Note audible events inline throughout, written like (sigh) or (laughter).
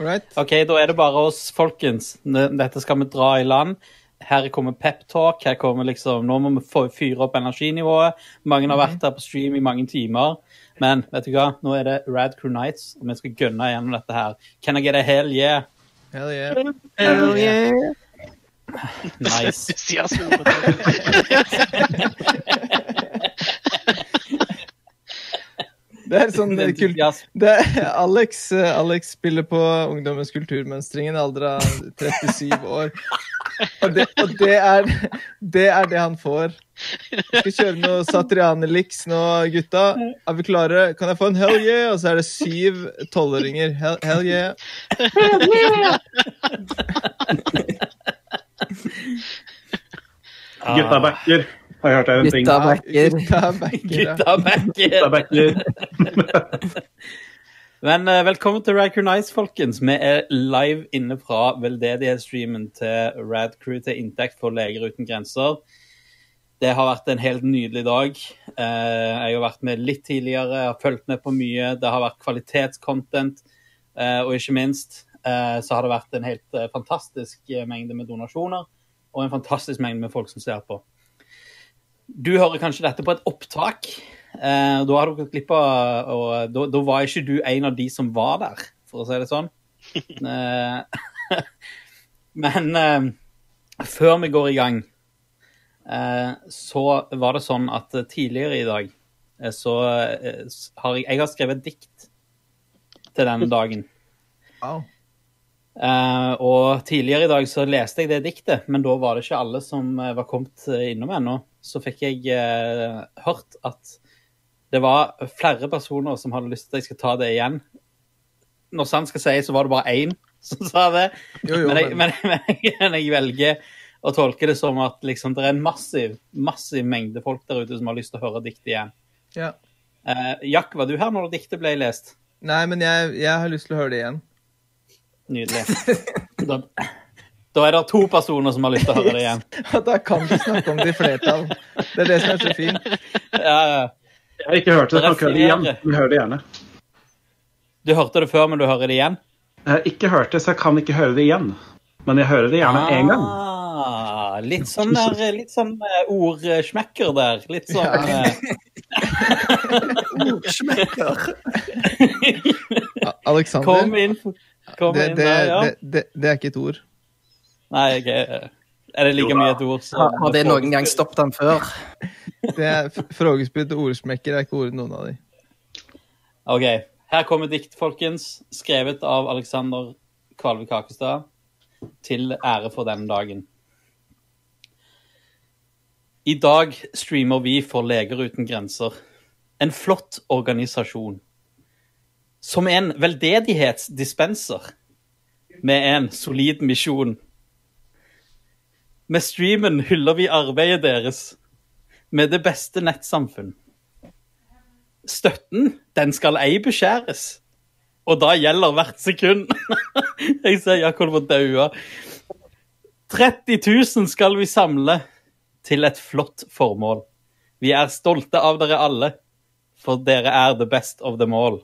Alright. OK, da er det bare oss, folkens. Dette skal vi dra i land. Her kommer peptalk. Her kommer liksom Nå må vi fyre opp energinivået. Mange har vært her på stream i mange timer. Men vet du hva? Nå er det Rad Crew Nights, og vi skal gunne gjennom dette her. Can I get a hell yeah? Hell yeah. Hell yeah. (laughs) Nice. (laughs) (laughs) Entusiasme på det. Er sånn kult det Alex, eh, Alex spiller på Ungdommens kulturmønstring i en alder av 37 år. Og det, og det, er, det er det han får. Vi skal kjøre noe Satriani-liks nå, gutta. Er vi klare? Kan jeg få en hell yeah? Og så er det syv tolvåringer. Hell, hell yeah. Gutta backer. Har jeg hørt er en ting. Gutta backer. Gutta backer. Gutta (laughs) backer. Men uh, velkommen til Radcrew Nice, folkens. Vi er live inne fra veldedighetsstreamen til Radcrew til inntekt for Leger uten grenser. Det har vært en helt nydelig dag. Uh, jeg har vært med litt tidligere, jeg har fulgt med på mye. Det har vært kvalitetscontent, uh, og ikke minst eh, så har det vært en helt fantastisk mengde med donasjoner, og en fantastisk mengde med folk som ser på. Du hører kanskje dette på et opptak. Eh, da har du gått glipp av og da, da var ikke du en av de som var der, for å si det sånn. (laughs) Eh, (laughs) men eh, før vi går i gang, eh, så var det sånn at tidligere i dag eh, så eh, har jeg, jeg har skrevet et dikt til denne (laughs) dagen. Wow. Eh, og tidligere i dag så leste jeg det diktet, men da var det ikke alle som eh, var kommet eh, innom ennå. Så fikk jeg uh, hørt at det var flere personer som hadde lyst til at jeg skal ta det igjen. Når sant skal sies, så var det bare én som (laughs) sa det. Jo, jo, men, jeg, men men, (laughs) men, men jeg velger å tolke det som at liksom, det er en massiv, massiv mengde folk der ute som har lyst til å høre diktet igjen. ja. Uh, Jack, var du her når diktet ble lest? Nei, men jeg, jeg har lyst til å høre det igjen. Nydelig. Da, da er det to personer som har lyst til å høre det igjen. Da kan du snakke om det i flertall. Det er det som er så fint. Ja, ja. Jeg har ikke hørt det. Ikke høre det igjen. Men hør det gjerne. Du hørte det før, men du hører det igjen? Jeg har ikke hørt det, så jeg kan ikke høre det igjen. Men jeg hører det gjerne én gang. Ah, litt sånn der, litt sånn eh, ordsmekker der. Litt sånn Ja. eh, (laughs) Ordsmekker. (laughs) Alexander, Kom inn. Kom det, inn det, der, ja. det, det, det er ikke et ord. Nei, jeg, er det like Jo mye et ord som Har, det noen gang stoppet han før? (laughs) Det er f- Frågespytt og ordsmekker er ikke ordet noen av de. OK. Her kommer dikt, folkens. Skrevet av Alexander Kvalvik Kakestad. Til ære for denne dagen. I dag streamer vi for Leger uten grenser. En flott organisasjon. Som en veldedighetsdispenser. Med en solid misjon. Med streamen hyller vi arbeidet deres. Med det beste nettsamfunn. Støtten, den skal ei beskjæres. Og da gjelder hvert sekund. (laughs) Jeg ser Jakob må daue. 30 000 skal vi samle til et flott formål. Vi er stolte av dere alle, for dere er the best of them all.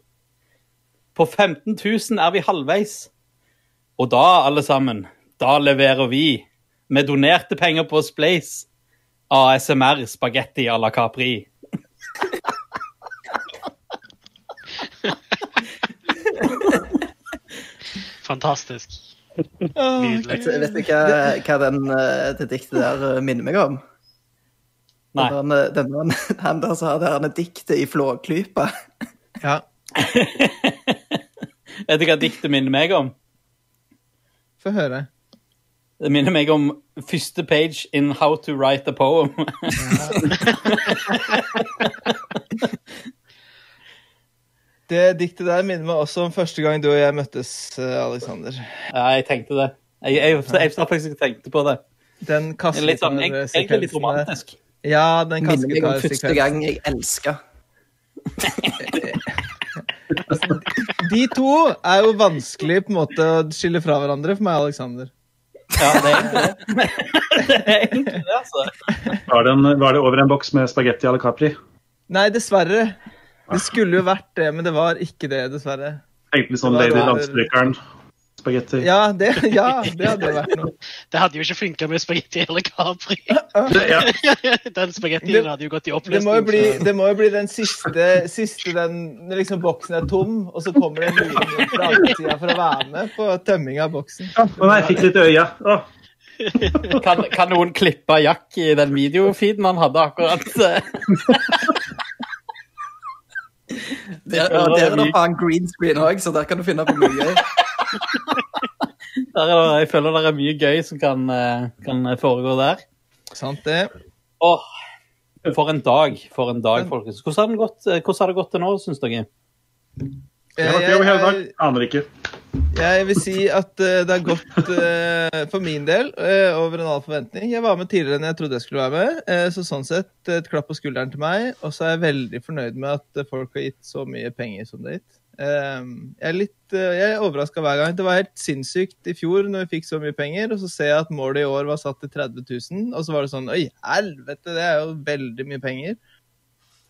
På 15 000 er vi halvveis. Og da, alle sammen, da leverer vi, med donerte penger på Splace, ASMR spagetti à la Capri. Fantastisk. Nydelig. Vet, vet du hva, hva den, eh, det diktet der eh, minner meg om? Nei. Den, den, han (laughs) der som det her diktet i Flåklypa. Ja, (laughs) Vet du hva diktet minner meg om? få høre. Det minner meg om første page in How to write a poem. (laughs) Det diktet der minner meg også om første gang du og jeg møttes, Aleksander. Alexander. ja, jeg tenkte det. Jeg, jeg, jeg, jeg faktisk tenkte på det. Den Litt sånn, egentlig litt kassegitarsekvensen romantisk. Ja, den Minner meg om første gang jeg elska. (laughs) De to er jo vanskelig på en måte å skille fra hverandre for meg og Alexander. Ja, det er egentlig det. det er egentlig det, altså. Var det, en, var det over en boks med spagetti à la Capri? Nei, dessverre. Det skulle jo vært det, men det var ikke det, dessverre. Egentlig sånn Lady Landstrykeren. Spagetti. Ja, det, ja, det hadde vært noe. (laughs) Det hadde jo ikke funka med spagetti eller Capri. (laughs) (laughs) Den spagettien hadde jo gått i Det oppløsning. må jo bli, det må jo bli den siste, siste den, liksom boksen er tom, og så kommer det en liten fra alle sida for å være med på tømming av boksen. Ja, nei, jeg fikk litt øye. Kan, kan noen klippe Jack i den videofeeden han hadde akkurat? Der, der er det faen green screen òg, så der kan du finne på mye. (laughs) Der er det, jeg føler det er mye gøy som kan, eh, kan foregå der. Sant det? Åh, for en dag, for en dag, folkens. Hvordan har, den gått, eh, hvordan har det gått til nå, syns dere? jeg har vært jobb hele dag. Aner ikke. Jeg vil si at eh, det har gått for min del over en all forventning. Jeg var med tidligere enn jeg trodde jeg skulle være med. så sånn sett et klapp på skulderen til meg. Og så er jeg veldig fornøyd med at folk har gitt så mye penger som det har gitt. Eh, jeg er litt eh, jeg er overraska hver gang. Det var helt sinnssykt i fjor når vi fikk så mye penger, og så ser jeg at målet i år var satt til 30 000, og så var det sånn Oi, helvete, det er jo veldig mye penger.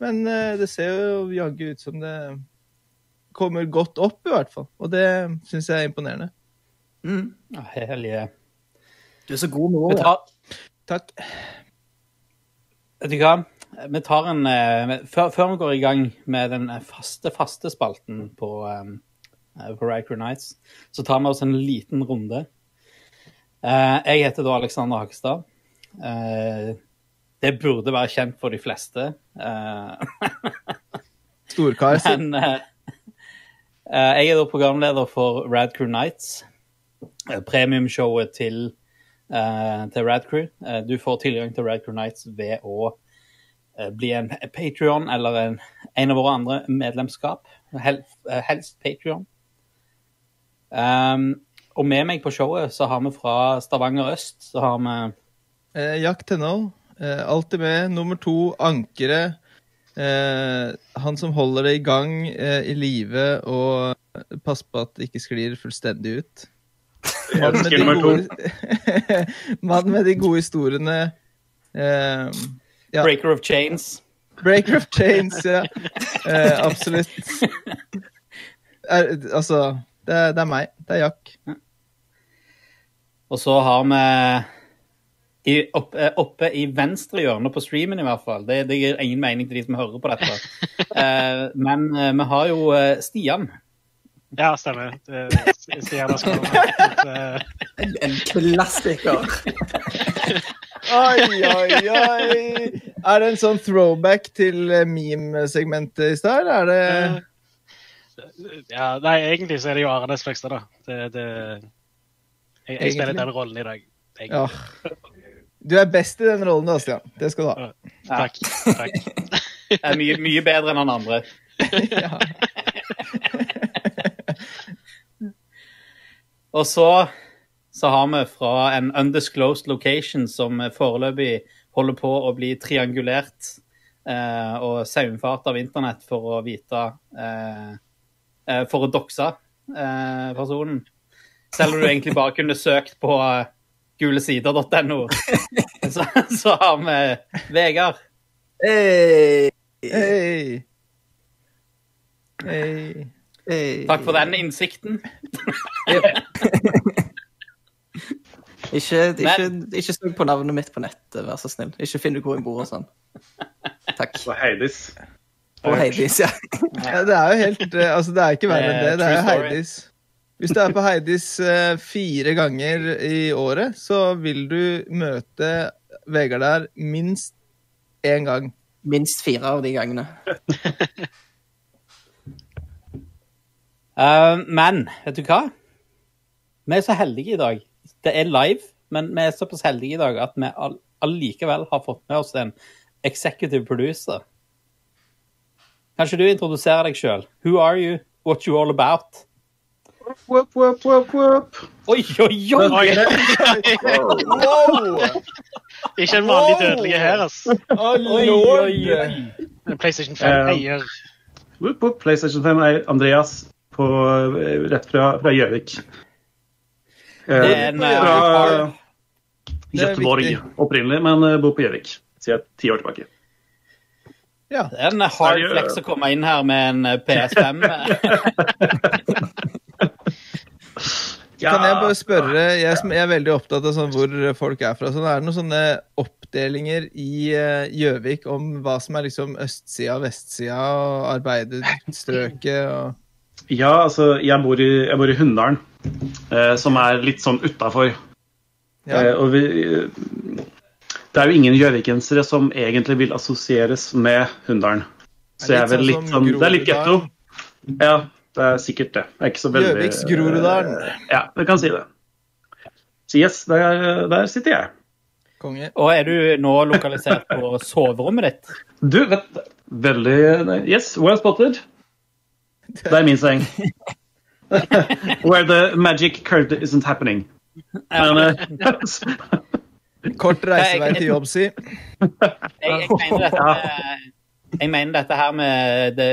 Men eh, det ser jo jaggu ut som det kommer godt opp, i hvert fall. Og det syns jeg er imponerende. Mm. Ja, Hellige. Du er så god Vi Takk. vet du hva? Vi tar en eh, før, før vi går i gang med den faste, faste spalten på, eh, på Riker Nights, så tar vi oss en liten runde. Eh, jeg heter da Alexander Hakestad. Eh, det burde være kjent for de fleste. Eh, (laughs) Storkar. Men eh, eh, jeg er da programleder for Radcrew Nights, eh, premiumshowet til, eh, til Radcrew. Eh, du får tilgang til Radcrew Nights ved å eh, bli en Patrion eller en, en av våre andre medlemskap. Hel, eh, helst Patrion. Um, og med meg på showet så har vi fra Stavanger øst så har vi Eh, Jack Tennow. Eh, alltid med. Nummer to, ankeret. Eh, han som holder det i gang, eh, i live, og passer på at det ikke sklir fullstendig ut. Mannen med, de nummer to. gode, (laughs) mannen med de gode historiene. Eh, Ja. Breaker of Chains. Breaker of Chains, ja. (laughs) Eh, absolutt. Er, altså, det er, det er meg. Det er Jack. Og så har vi i, oppe, oppe i venstre hjørne på streamen, i hvert fall. Det, det gir ingen mening til de som hører på dette. (laughs) Eh, men eh, vi har jo eh, Stian. Ja, stemmer. Stian har skrevet eh, En, en klassiker. (laughs) Oi, oi, oi! Er det en sånn throwback til eh, meme-segmentet i stad, eller er det Ja, nei, egentlig så er det jo Are Næss Fløgstad, da. Det, det, jeg, jeg spiller den rollen i dag. Ja. Du er best i den rollen, da, Stian. Det skal du ha. Takk. takk. (laughs) Jeg Er mye, mye bedre enn han andre. Ja. (laughs) Og så, så har vi fra en undisclosed location som foreløpig holder på å bli triangulert eh, og saumfart av internett for å vite eh, eh, For å dokse eh, personen. Selv om du egentlig bare kunne søkt på eh, gulesider.no. (laughs) Så, så har vi Vegard. Hey, Hey. Hey. Takk for den innsikten. (laughs) Ikke, ikke, ikke søk på navnet mitt på nettet, vær så snill. Ikke finn ut hvor jeg bor og sånn. Takk. På Heidis. Og Heidis, ja. (laughs) Ja, det er jo helt eh, Altså, det er ikke verre enn det. Det er jo Heidis. Hvis du er på Heidis eh, fire ganger i året, så vil du møte Vegard der minst én gang. Minst fire av de gangene. uh, (laughs) men vet du hva? Vi er så heldige i dag. Det er live, men vi er såpass heldige i dag at vi allikevel har fått med oss en executive producer. Kanskje du introduserer deg sjøl? Who are you? What you all about? Whoop, whoop, whoop, whoop. Oi, oi, oi! Oi, Wow! ikke en vanlig dødelig her, altså. Oh, Oi, oi, oi. PlayStation 5 Eh, whoop. PlayStation 5 er Andreas på, eh, rett fra fra Gjøvik. Det er Eh, en eh, fra car. Er Göteborg opprinnelig, men eh, bor på Gjøvik siden ti år tilbake. Ja. Det er en hard flex å komme inn her med en eh, PS5. (laughs) Kan jeg bare spørre, jeg, som- er veldig opptatt av sånn hvor folk er fra. Er det noen sånne oppdelinger i eh, Gjøvik om hva som er liksom østsida, vestsida og arbeiderstrøket og Ja, altså, jeg bor i, jeg bor i Hunndalen, eh, som er litt sånn utafor. ja. Eh, og vi, det er jo ingen gjøvikensere som egentlig vil assosieres med Hunndalen. Så jeg er vel litt litt sånn sånn Det er litt getto. Ja, det er sikkert det. Det er ikke så veldig Gjøviks Groruddalen. Ja, vi kan si det. Så yes, der, der sitter jeg. Konge. Og er du nå lokalisert på (laughs) soverommet ditt? Du, vet Veldig Yes, well spotted. (laughs) Det er min seng. (laughs) (laughs) Where the magic currently isn't happening. Men, eh, (laughs) Kort reisevei til jobb, si. Jeg, jeg, mener dette jeg mener dette her med det,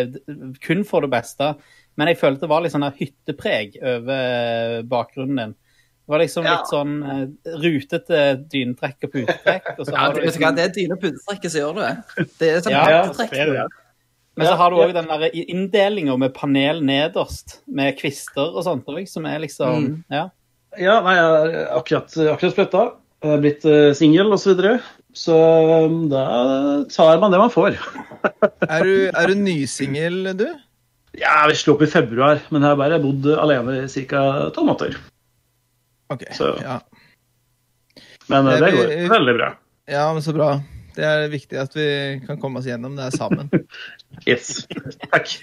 kun for det beste. Men jeg følte det var litt sånn hyttepreg over bakgrunnen din. Det var liksom Ja. litt sånn eh, rutete dynetrekk og putetrekk. Og så Ja, det, liksom, det er dyne putetrekket som gjør det. Det er sånn Ja, putetrekk. Men så har du òg den der inndelinga med panel nederst, med kvister og sånt òg, som er liksom Mm. Ja. ja, nei, jeg har akkurat, akkurat spletta. Blitt uh, singel osv. Så, videre. så um, da tar man det man får. (laughs) Er du, er du nysingel, du? Ja, Vi slo opp i februar, men jeg har bare bodd alene i ca. tolv måneder. Ok, Så- ja. Men eh, Det det går veldig bra. ja, men så bra. Det er viktig at vi kan komme oss gjennom det sammen. (laughs) Yes. Takk.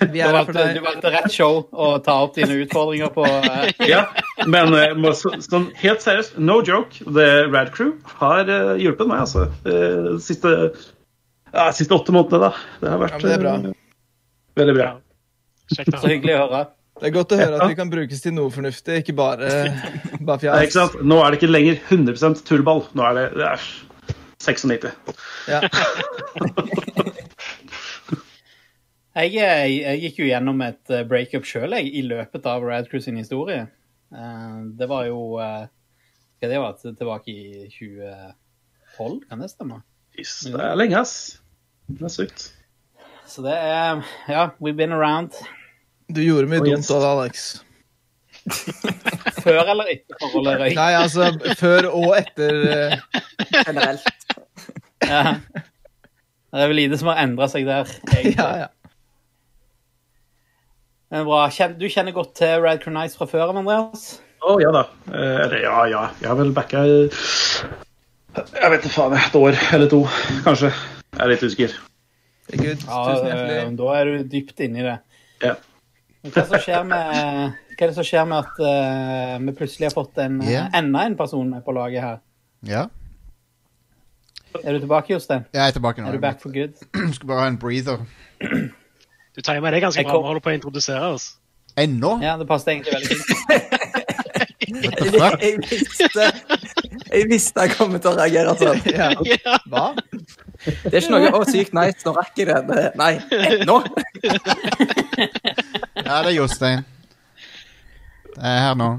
Vi er du, valgte, du valgte rett show å ta opp dine utfordringer på. Uh... (laughs) Ja, men uh, så, sånn helt seriøst, no joke, The Rad Crew har uh, hjulpet meg, altså. De siste, ja, siste åtte månedene, da. Det har vært Ja, det bra. veldig bra. Så hyggelig å høre. Det er godt å høre at vi kan brukes til noe fornuftig, ikke bare, (laughs) bare fjas. Nå er det ikke lenger 100 tullball. Nå er det, det er 96. Ja. (laughs) Jeg, jeg, jeg gikk jo gjennom et eh, breakup sjøl i løpet av Rad Crew sin historie. Eh, det var jo eh, Hva det var tilbake i 2012, kan det stemme? Yes, det er lenge, ass. Det er sykt. Så det er Ja, we've been around. Du gjorde mye dumt av det, Alex. (laughs) Før eller etter forholdet røyk. Nei, altså før og etter eh, Generelt. Ja. Det er vel lite som har endra seg der. egentlig. Ja, ja. Men bra. Du kjenner godt til Rad Nights fra før, Andreas? Å ja da. Eh, Eller ja, ja. Jeg har vel backa Jeg vet ikke faen. Et år eller to, kanskje. Jeg er litt usikker. Gud, Ja, tusen eh, hjertelig. da er du dypt inni i det. Ja. Hva, som skjer med, hva er det som skjer med at uh, vi plutselig har fått en, yeah. enda en person med på laget her? Ja, Er du tilbake, Jostein? jeg er tilbake nå. Er du back for good? (clears throat) Skal bare ha en breather. Du timer det ganske bra. Vi holder på å introdusere oss. Ennå? Ja, det passet egentlig veldig fint. jeg, the? Jeg visste Jeg visste jeg kom til å reagere sånn. (laughs) Ja. Hva? Det er ikke noe 'Å, sykt nice, nå rekker jeg det'. det nei, nå! Ja, det er Jostein. Det er her nå.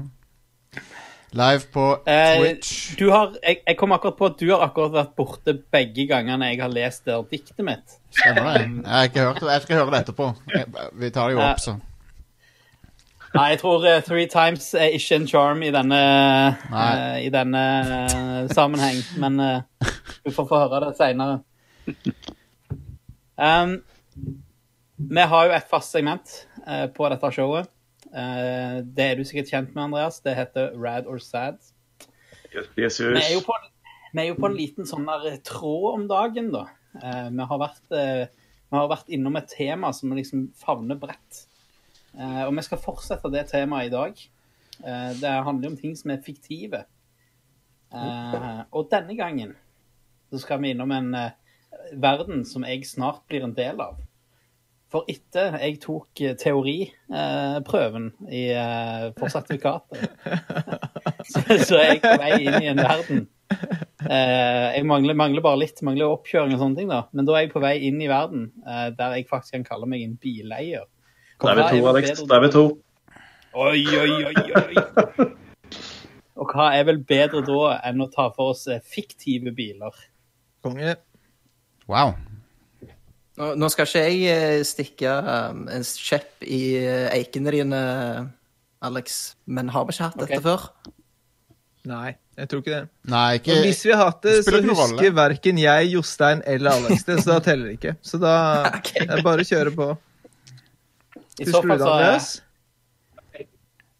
Live på Eh, Twitch. du har, jeg, jeg kom akkurat på at du har akkurat vært borte begge gangene jeg har lest det diktet mitt. Stemmer det? Jeg, har ikke hørt, det. jeg skal høre det etterpå. Jeg, vi tar det jo opp, så. Nei, jeg tror uh, Three Times er ikke en charm i denne, eh, i denne uh, sammenheng, men eh, du får få høre det seinere. Um, vi har jo et fast segment eh, på dette showet. Eh, det er du sikkert kjent med, Andreas. Det heter Rad or Sad. Jesus. Vi er jo på, er jo på en liten sånn der tråd om dagen, da. Eh, vi, har vært, eh, vi har vært innom et tema som liksom favner bredt. Og vi skal fortsette det temaet i dag. Det handler om ting som er fiktive. Og denne gangen så skal vi innom en verden som jeg snart blir en del av. For etter jeg tok eh, teoriprøven i, eh, for sertifikatet, (laughs) så, så er jeg på vei inn i en verden. Eh, jeg mangler, mangler bare litt, mangler oppkjøring og sånne ting, da. Men da er jeg på vei inn i verden eh, der jeg faktisk kan kalle meg en bileier. Da er vi to, Alex. Da er vi to. Oi, oi, oi, oi. Og hva er vel bedre da enn å ta for oss eh, fiktive biler? Konge. Wow. Nå, skal ikke jeg eh, stikke um, en kjepp i eh, eikene dine, Alex. Men har vi ikke hatt dette okay. før? Nei, jeg tror ikke det. Nei, Og hvis vi har hatt det, det så husker verken jeg, Jostein eller Alex det, så da teller det ikke. Så da (laughs) okay. er det bare å kjøre på. I så fall så?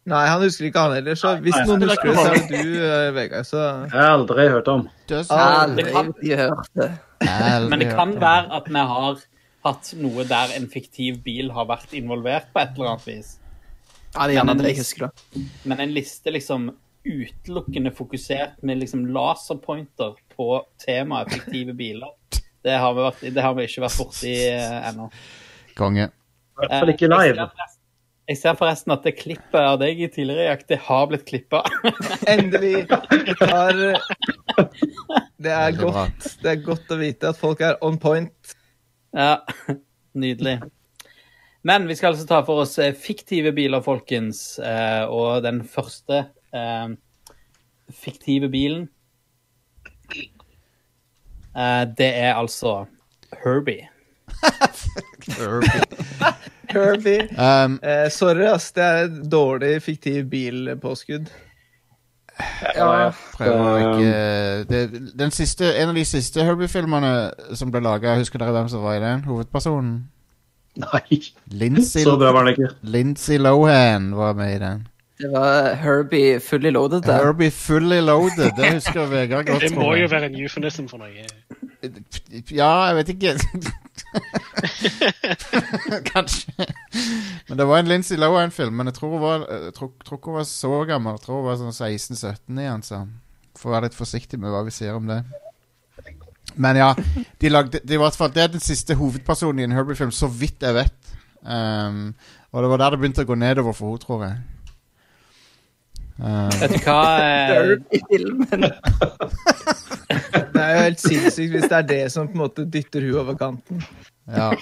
Nei, han husker ikke han heller. Så hvis Nei, noen husker det, så er det du, uh, Vegard. Så Jeg har aldri hørt om. Aldri hørt det. Aldri Men det kan om. være at vi har hatt noe der en fiktiv bil har vært involvert på et eller annet vis. Ja, det er gjerne det jeg husker. da. Men en liste liksom utelukkende fokusert med liksom laserpointer på temaet fiktive biler, det har vi, vært, det har vi ikke vært borti uh, ennå. Konge. I hvert fall ikke live. Jeg ser forresten at det klippet av deg i tidligere jakt, det har blitt klippa. (laughs) endelig har Det er godt, det er godt å vite at folk er on point. Ja, nydelig. Men vi skal altså ta for oss eh, fiktive biler, folkens. Eh, og den første eh, fiktive bilen eh, Det er altså Herbie. (laughs) Herbie. Kirby. Um, Eh, sorry, ass. Det er et dårlig fiktiv bilpåskudd. Ja, prøver å ikke det, den siste, En av de siste Herbie-filmene som ble laga, husker dere hvem som var i den? Hovedpersonen? Nei, Lindsay, så bra var den ikke. Lindsay Lohan var med i den. det var Herbie fully loaded der. Herbie Fully Loaded, det husker Vegard godt. Det må jo være en euphemism for noe. Ja, jeg vet ikke. (laughs) Kanskje. Men det var en Lincy Lohan-film, men jeg tror hun var, jeg tror, tror hun var så gammel. Jeg tror hun var sånn 16-17 igjen, så får være litt forsiktig med hva vi sier om det. Men ja, de lagde, de, i hvert fall, det er den siste hovedpersonen i en Herbie-film, så vidt jeg vet. Um, og det var der det begynte å gå nedover for henne, tror jeg. Um, Vet du hva? Eh. (laughs) (laughs) Det er jo helt sinnssykt hvis det er det som på en måte dytter hun over kanten. ja. (laughs)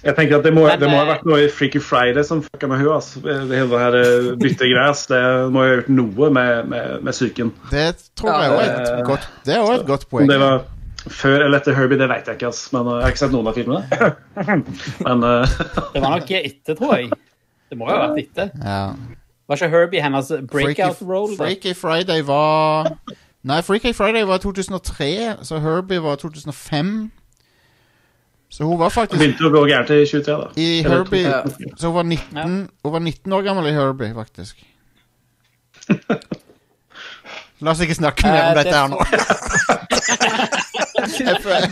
Jeg tenker at det må, det må ha eh, vært noe i Freaky Friday som fucka med henne. Altså. Det hele det her eh, bytte gress, det må ha gjort noe med, med, med psyken. Det tror jeg Ja, også er et godt, det er også et godt Om poeng. det var før eller etter Herbie, det vet jeg ikke. ass. Men eh, Jeg har ikke sett noen av filmene. (laughs) Men uh... det var nok etter, tror jeg. Det må jo ha vært etter. Ja. Var ikke Herbie hennes breakout Freaky, role? da? Freaky Friday var Nei, Freaky Friday var 2003, så Herbie var 2005. Så hun var faktisk faktisk begynte å gå gærent i 23, da. i Herbie Ja. Så hun var 19, hun var 19 år gammel i Herbie, faktisk. La oss ikke snakke mer om Eh, dette her nå. (laughs)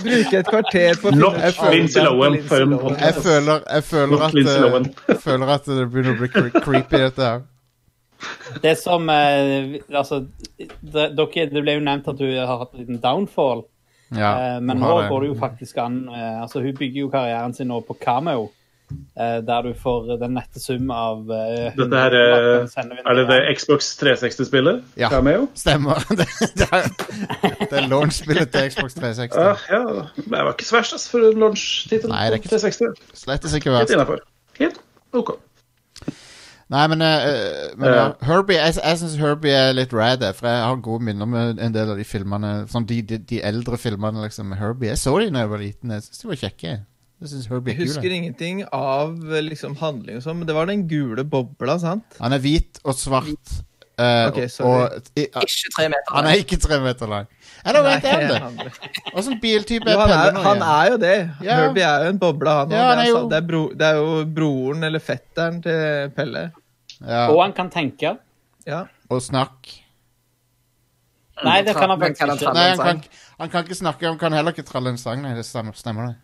Bruke et kvarter på Nok Lincy Lowen. Jeg føler, jeg føler, at, Lindsay Lohan. eh, jeg føler at det begynner å bli creepy, dette her. Det som eh, Altså, det, dere, det ble jo nevnt at du har hatt en liten downfall. Ja, eh, men nå går det jo faktisk an eh, Altså, hun bygger jo karrieren sin nå på Cameo. eh, der du får den nette sum av eh, Dette her eh, Er det det. Xbox 360-spillet? Ja. Cameo? Stemmer. (laughs) Det, det er, det er launch-spillet til Xbox 360. Ja, ja. Men det var ikke så verst for en launch-tittel Slettes på ikke- 360. Slettes ikke Helt verst. innafor. Helt OK. Nei, men, uh, men ja. Herbie, jeg, jeg syns Herbie er litt rad, for jeg har gode minner med en del av de filmene. Sånn de, de, de eldre filmene liksom, med Herbie. Jeg så de da jeg var liten. Jeg syns de var kjekke. Jeg synes Herbie Jeg er husker ingenting av liksom, handling og sånn, men det var den gule bobla, sant? Han er hvit og svart. Uh, Ok, sorry. og, i, Ikke tre meter. han er ikke tre meter lang. Eller vet er om det? Åssen biltype er Pelle nå han er jo det. Ja. Herbie er jo en boble, han òg. er det, jo- det, bro, det er jo broren eller fetteren til Pelle. Ja, Og han kan tenke. Ja. og snakke. Nei, det kan han faktisk kan han ikke. Nei, han kan, han kan ikke snakke, han kan heller ikke tralle en sang. Nei, det stemmer, stemmer det.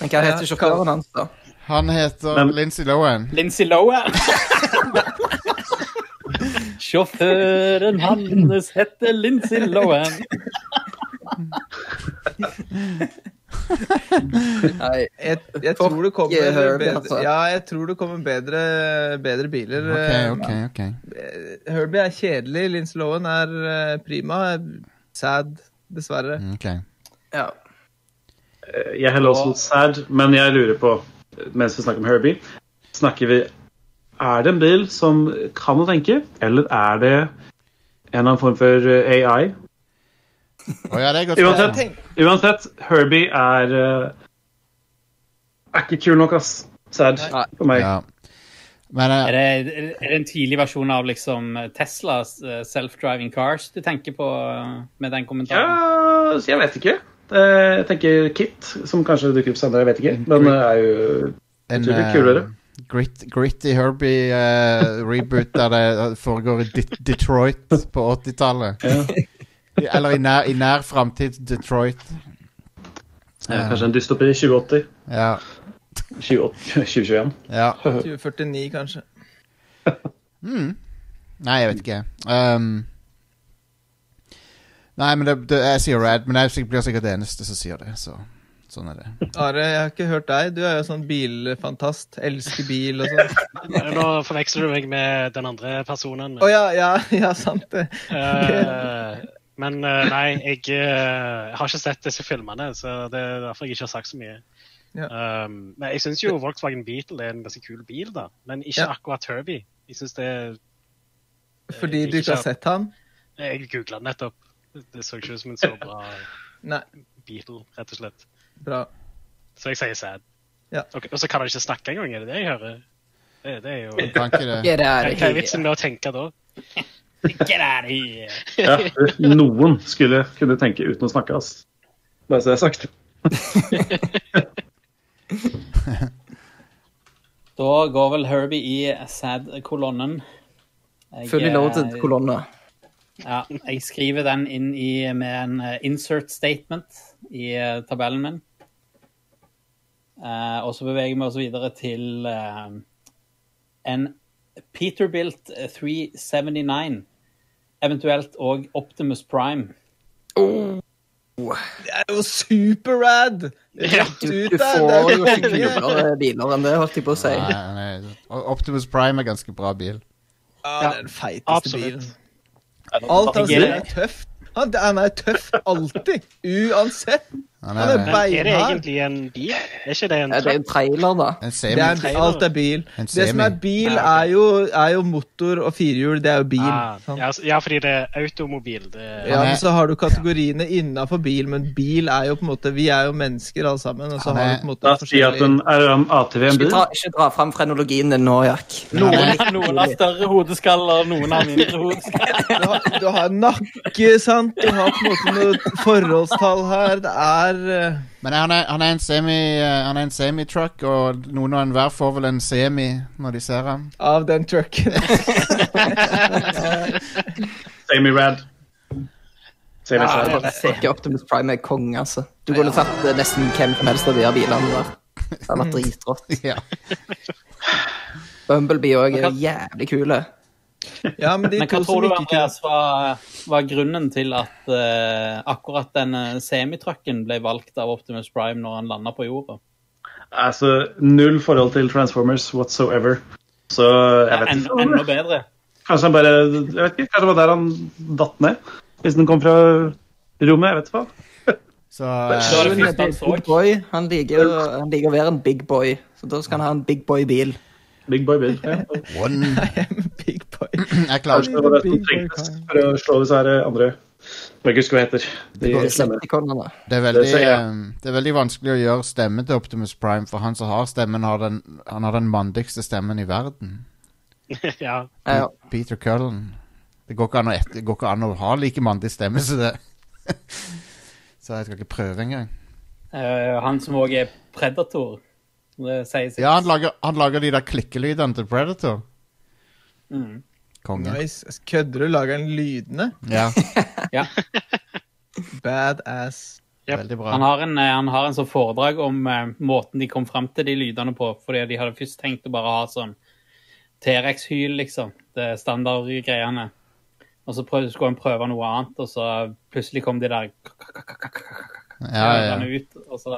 Men hva heter sjåføren hans, da? Han heter Men- Lindsay Lohan. Lindsay Lohan. (laughs) Sjåføren hans heter Lindsay Lohan. Nei, Jeg, jeg Fuck tror det kommer yeah, Herbie, bedre, altså. ja, jeg tror det kommer bedre, bedre biler. Ok, Eh, ok, ok. eh, Herbie er kjedelig, Lindsay Lohan er eh, prima. Sad, dessverre. Okay. ok. ja. Eh, Jeg heller også sad, men jeg lurer på, mens vi snakker om Herbie Snakker vi Er det en bil som kan å tenke, eller er det en eller annen form for eh, AI? Oh, ja, det er godt Uansett, uansett Herbie er eh, Er ikke kul nok, ass. Sad Nei. for meg. Ja. Men uh, Er det, er det en tidlig versjon av liksom Teslas self-driving cars du tenker på med den kommentaren? Ja, så jeg vet ikke. Jeg tenker Kit, som kanskje dukker opp senere, jeg vet ikke. Men det er jo en kulere. kulere. Grit, gritty Herbie-reboot der det foregår i De Detroit på 80-tallet. Eller i nær, i nær framtid Detroit. Ja, kanskje en dystopi 2080. Ja. 2080 2021. (laughs) ja. 2049, kanskje. Nei, jeg vet ikke. Um, nei, men det, det, jeg sier Rad, men jeg blir sikkert det eneste som sier det. Så sånn er det. Are, jeg har ikke hørt deg. Du er jo sånn bilfantast. Elsker bil og sånn. (laughs) Nå forveksler du meg med den andre personen. Å ja, ja, ja, sant det. Eh, men eh, nei, jeg jeg har ikke sett disse filmene, så det er derfor jeg ikke har sagt så mye. Ja. Um, men jeg syns jo Volkswagen Beetle er en ganske kul bil, da. Men ikke Ja. akkurat Herbie. Jeg syns det er Fordi du ikke har sett han? Jeg googla nettopp. Det så ikke ut som en så bra Beatle, Beetle, rett og slett. Bra. Så jeg sier sad. Ja. Okay, Og så kan han ikke snakke engang, er det det jeg hører? Det, det er jo det. Hva er vitsen med å tenke da? Get out of here! Ja, noen skulle kunne tenke uten å snakke, ass. Bare så det er sagt. (laughs) Da går vel Herbie i sad-kolonnen. Følg Fully loaded eh, kolonne. Ja, jeg skriver den inn i, med en eh, insert statement i eh, tabellen min. Eh, og så beveger vi oss videre til eh, en Peterbilt 379. Eventuelt òg Optimus Prime. Det er jo super-rad! Rett Du, der! du får jo ikke kulere biler enn det, holdt jeg på å si. Nei, nei. Optimus Prime er ganske bra bil. Ja, det er den feiteste Absolutt. bilen. Alt han Jeg sier er- er tøft. Han, han er tøff alltid. Uansett. Han Han er, er Men er det egentlig en bil? Er ikke det en Ja, det er en trailer, da. en Det er, en- alt er bil. En Det som er bil, er jo, er jo motor og firehjul. Det er jo bil. Ah, ja, fordi det er automobil. Det, Ja, er- men så har du kategoriene innafor bil, men bil er jo på en måte Vi er jo mennesker alle sammen, og så har du på en måte Da sier at en, er en ATV en Ikke dra, ikke dra fram frenologien din nå, Jack. Noen, (laughs) noen har større hodeskaller, noen har mindre hodeskaller. du har, du har nakke, sant? Du har på en måte noe forholdstall her. Det er eh, Men han er, han er en semi-truck Han er en semitruck, og noen og enhver får vel en semi når de ser ham. av den trucken. (laughs) Semi-rad. Semi-sad. er Ikke Optimus Prime er konge, altså. Du kunne tatt eh, nesten hvem som helst av de bilene der. Det hadde vært (laughs) dritrått. Ja. Bumblebee òg er jævlig kule. Ja, men de Men hva tror du Andreas, var, var grunnen til at uh, akkurat denne semitrucken ble valgt av Optimus Prime når han landa på jorda? Altså, null forhold til Transformers whatsoever. Så jeg vet ikke. Ja, enda bedre. Kanskje han bare jeg vet ikke, kanskje det var der han datt ned? Hvis den kom fra rommet? Jeg vet ikke hva. Så (laughs) eh, det Big så. boy, han liker, han liker å være en big boy, så da skal han ha en big boy-bil. Big boy bil. (laughs) Ja. one (laughs) Big boy. Jeg klarer ikke det som trengtes for å slå disse her andre Jeg husker hva heter. De slemme. Det er, veldig, Det eh, det er veldig vanskelig å gjøre stemmen til Optimus Prime, for han som har stemmen, har den, han har den mandigste stemmen i verden. (laughs) ja. Ja, Peter Cullen. Det går ikke an å, et, det går ikke an å ha like mandig stemme som det. så jeg skal ikke prøve engang. Uh, han som òg er predator. Det sier. Ja, han lager, han lager de der klikkelydene til Predator. Mm. Konge. Nice. Kødder du? Lager han lydene? Ja, (laughs) Ja. Badass. Yep. veldig bra. Han har en, eh, han har en sånn foredrag om uh, måten de kom fram til de lydene på. Fordi de hadde først tenkt å bare ha sånn T-rex-hyl, liksom. Det standardgreiene. Og så prøv, skulle han prøve noe annet, og så plutselig kom de der Ja, ja. ut. Og så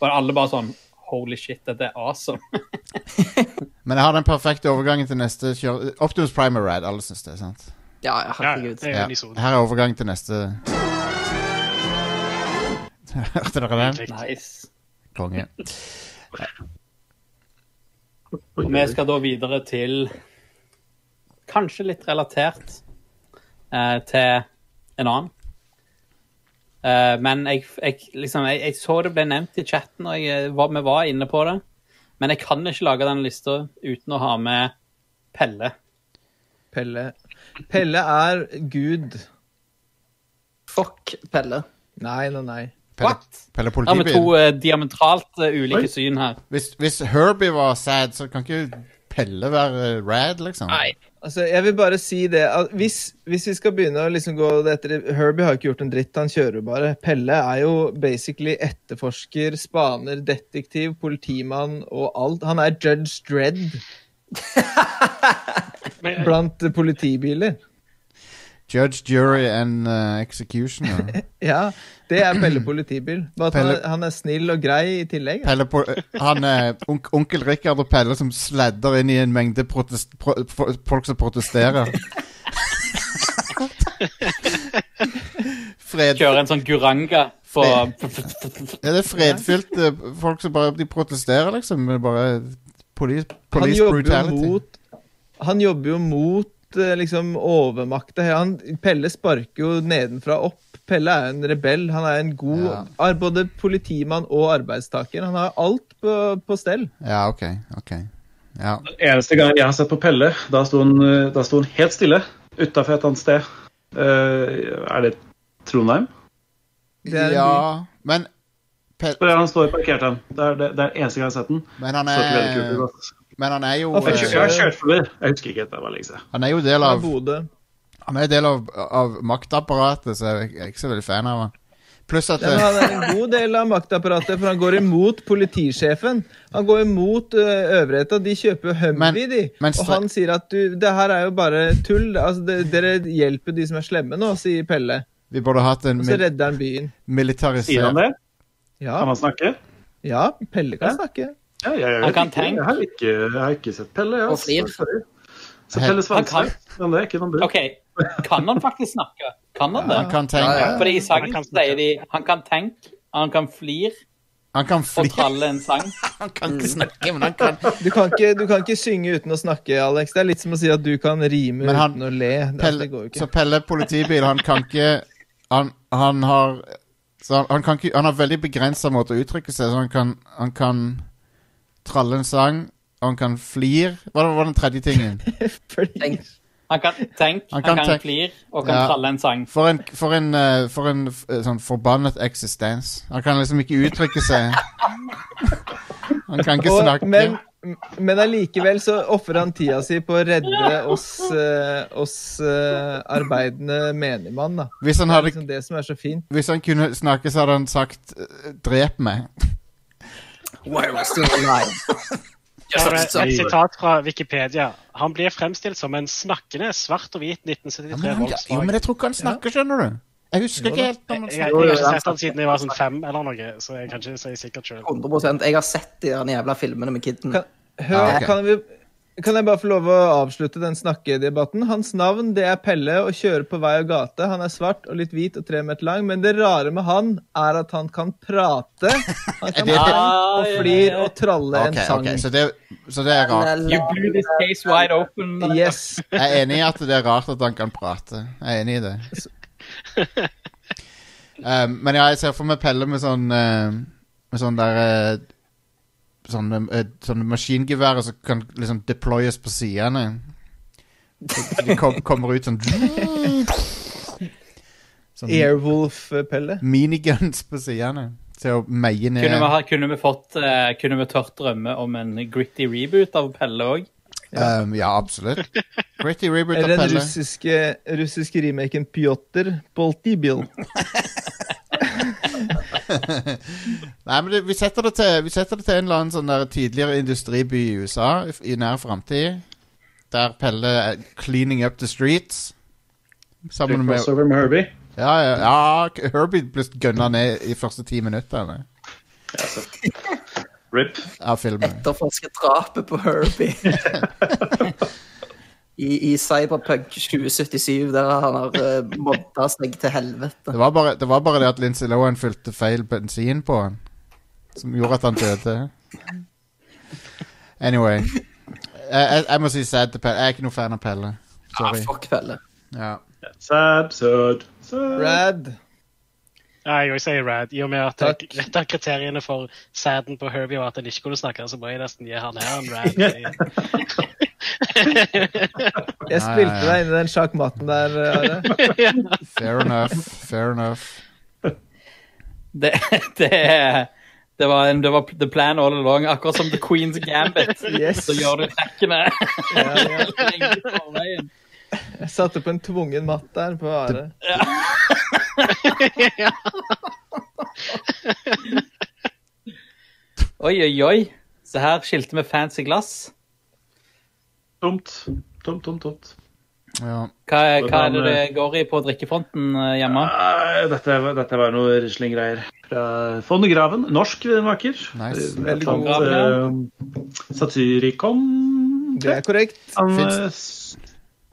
var alle bare sånn Holy shit, dette er awesome. (laughs) Men jeg har den perfekte overgangen til neste kjør... Optimus Primer er rad, alle syns det, sant? ja, ja, ja, herregud. det er Ja. Her er overgangen til neste Hørte dere den? Nice. Konge. Vi skal da videre til Kanskje litt relatert eh, til en annen. Eh, men jeg, jeg, liksom, jeg, jeg så det ble nevnt i chatten, og jeg, var, vi var inne på det. Men jeg kan ikke lage den lista uten å ha med Pelle. Pelle. Pelle er Gud. Fuck Pelle. Nei, nei, nei. Pelle? Pelle Ja, med to uh, eh, diametralt uh, ulike Oi. syn her. Hvis, hvis Herbie var sad, så kan ikke Pelle være eh, rad, liksom. Nei. Altså, jeg vil bare si det at hvis, hvis vi skal begynne å liksom gå det etter Herbie har ikke gjort en dritt, han kjører bare. Pelle er jo basically etterforsker, spaner, detektiv, politimann og alt. Han er Judge Dredd (laughs) blant politibiler. Judge, jury and uh, executioner. (laughs) Ja, det er Pelle politibil. Bare at han, Pelle- er, han er snill og grei i tillegg. Pelle Po... han er onk, onkel Rikard og Pelle som sladder inn i en mengde protest, pro, folk som protesterer. Fred, Kjører en sånn guranga for (laughs) Er det fredfylte folk som bare de protesterer, liksom. Bare police, police han brutality. mot Han jobber jo mot eh, liksom overmakta. Pelle sparker jo nedenfra opp. Pelle er en rebell. Han er en god Ja. både politimann og arbeidstaker. Han har alt på, på stell. Ja, OK. ok Ja. Eneste gang jeg har sett på Pelle, da sto han, eh, da sto han helt stille utafor et annet sted. Uh, er det Trondheim? Det er en ja Men Pelle, han står parkert han. Det er det, det er eneste gang jeg har sett den. men han er. Men han er jo Hvorfor Jeg ikke? jeg eh, kjørt forbi. Jeg husker ikke. Det var lenge. Han er jo del av Han er del av, av maktapparatet, så jeg er ikke så veldig fan av han. Pluss at Ja, eh, han er en god del av maktapparatet, for han går imot politisjefen. Han går imot uh, øvrigheta. De kjøper Humvee, de. men Og han sier at du, det her er jo bare tull. Altså, det, dere hjelper de som er slemme nå, sier Pelle. vi burde hatt en Og så redder han byen. Sier han det? Ja, Kan han snakke? ja Pelle kan Ja. snakke. Ja, jeg, jeg, jeg, kan ikke. tenke. jeg, har ikke, jeg har ikke sett Pelle. Jeg, Og ass. Så Pelle svarer Svansveit. Men det er ikke noe bruk. Okay. kan han faktisk snakke? Kan han det? Han kan tenke. Ja, ja. Fordi i sangen sier de han kan tenke, han kan flir Han kan og tralle en sang. (laughs) Han kan ikke snakke, men han kan Du kan, ikke, du kan ikke synge uten å snakke, Alex. Det er litt som å si at du kan rime Men han- uten å le. Det, Pelle, det går jo Så. Pelle politibil, han kan ikke Han, han har så han, han kan ikke Han har veldig begrensa måte å uttrykke seg så han kan, han kan tralle en sang, og han kan flir Hva var den tredje tingen? (laughs) Tenk. Han kan tenke, Han han kan kan, tenke. flir og kan Ja. tralle en sang. For en, for en, eh, for en eh, sånn forbannet eksistens. Han kan liksom ikke uttrykke seg. (laughs) Han kan ikke og, snakke. men, men allikevel så ofrer han tida si på å redde oss, eh, oss eh, arbeidende menigmann. Da. Hvis han Det er hadde liksom det som er så fint. Hvis han kunne snakke, så hadde han sagt eh, 'drep meg'. Why we're still alive? (laughs) Et sitat fra Wikipedia. Han blir fremstilt som en snakkende svart og hvit 1973 men, jo, men jeg tror ikke han snakker, skjønner du. Jeg husker ikke helt om han Jeg, jeg, snakker. jeg har ikke sett han siden jeg var sånn fem eller noe, så jeg kan ikke si sikkert sjøl. 100% Jeg har sett de jævla filmene med kidden. Kan, hør, kan, vi, kan jeg bare få lov å avslutte den snakkedebatten? Hans navn det er Pelle og kjører på vei og gate. Han er svart og litt hvit og tre meter lang, men det rare med han er at han kan prate. Han kan (laughs) og flir og tralle en sang. Okay. så, det, så det er rart. You blew this case wide open. Yes. Jeg er enig i at det er rart at han kan prate. Jeg er enig i det. (laughs) Um, men ja, jeg ser for meg Pelle med sånn uh, Med sånn der uh, Sånne, uh, sånne maskingeværer som kan liksom deployes på sidene. Så De kom, kommer ut sånn Sånn Airwolf-Pelle. miniguns på sidene. Til å meie ned Kunne vi, ha, kunne vi fått eh, Kunne vi tørt drømme om en gritty reboot av Pelle òg? um, Ja, absolutt. Gritty reboot av Eller den russiske, russiske remaken Pjotr Poltibil. (laughs) (laughs) Nei, men det, vi, setter det til, vi setter det til en eller annen sånn der tidligere industriby i USA i, nær framtid. Der Pelle er cleaning up the streets. Sammen med Crossover med Herbie. Ja, ja, ja Herbie ble gønna ned i første ti minutter Rip. av filmen. Etterforsker drapet på Herbie. (laughs) (laughs) I, I Cyberpunk 2077, der han har uh, modda seg til helvete. Det var, bare, det var bare det at Lindsay Lohan fylte feil bensin på han, som gjorde at han døde. Anyway. Jeg, jeg, jeg må si sad til Pelle. Jeg er ikke noe fan av Pelle. Ah, fuck Pelle. Ja. Sad, sad, sad. Brad. Ja, jeg sier Rad. I og med at et av kriteriene for sæden på Herbie var at han ikke kunne snakke, så må jeg nesten gi han her en Rad. (laughs) (laughs) Jeg spilte deg inn i den sjakkmatten der, Are. (laughs) Fair enough. Fair enough. Det, det, det, var en, det var the plan all along, akkurat som The Queen's Gambit. Yes. Så gjør du trekkene Ja, ja. Jeg (laughs) satte på en tvungen matt der på Are. (laughs) Oi, oi, oi. Så her skilte vi fancy glass. Tomt. Tomt, tomt, tomt. Ja. Hva, er- hva er det det går i på drikkefronten eh, hjemme? Dette, var- dette var noe rislinggreier. Fra von Graven. Norsk vinmaker. Nice. Veldig god. eh, Satyricon. Det er korrekt. Han Finns- eh,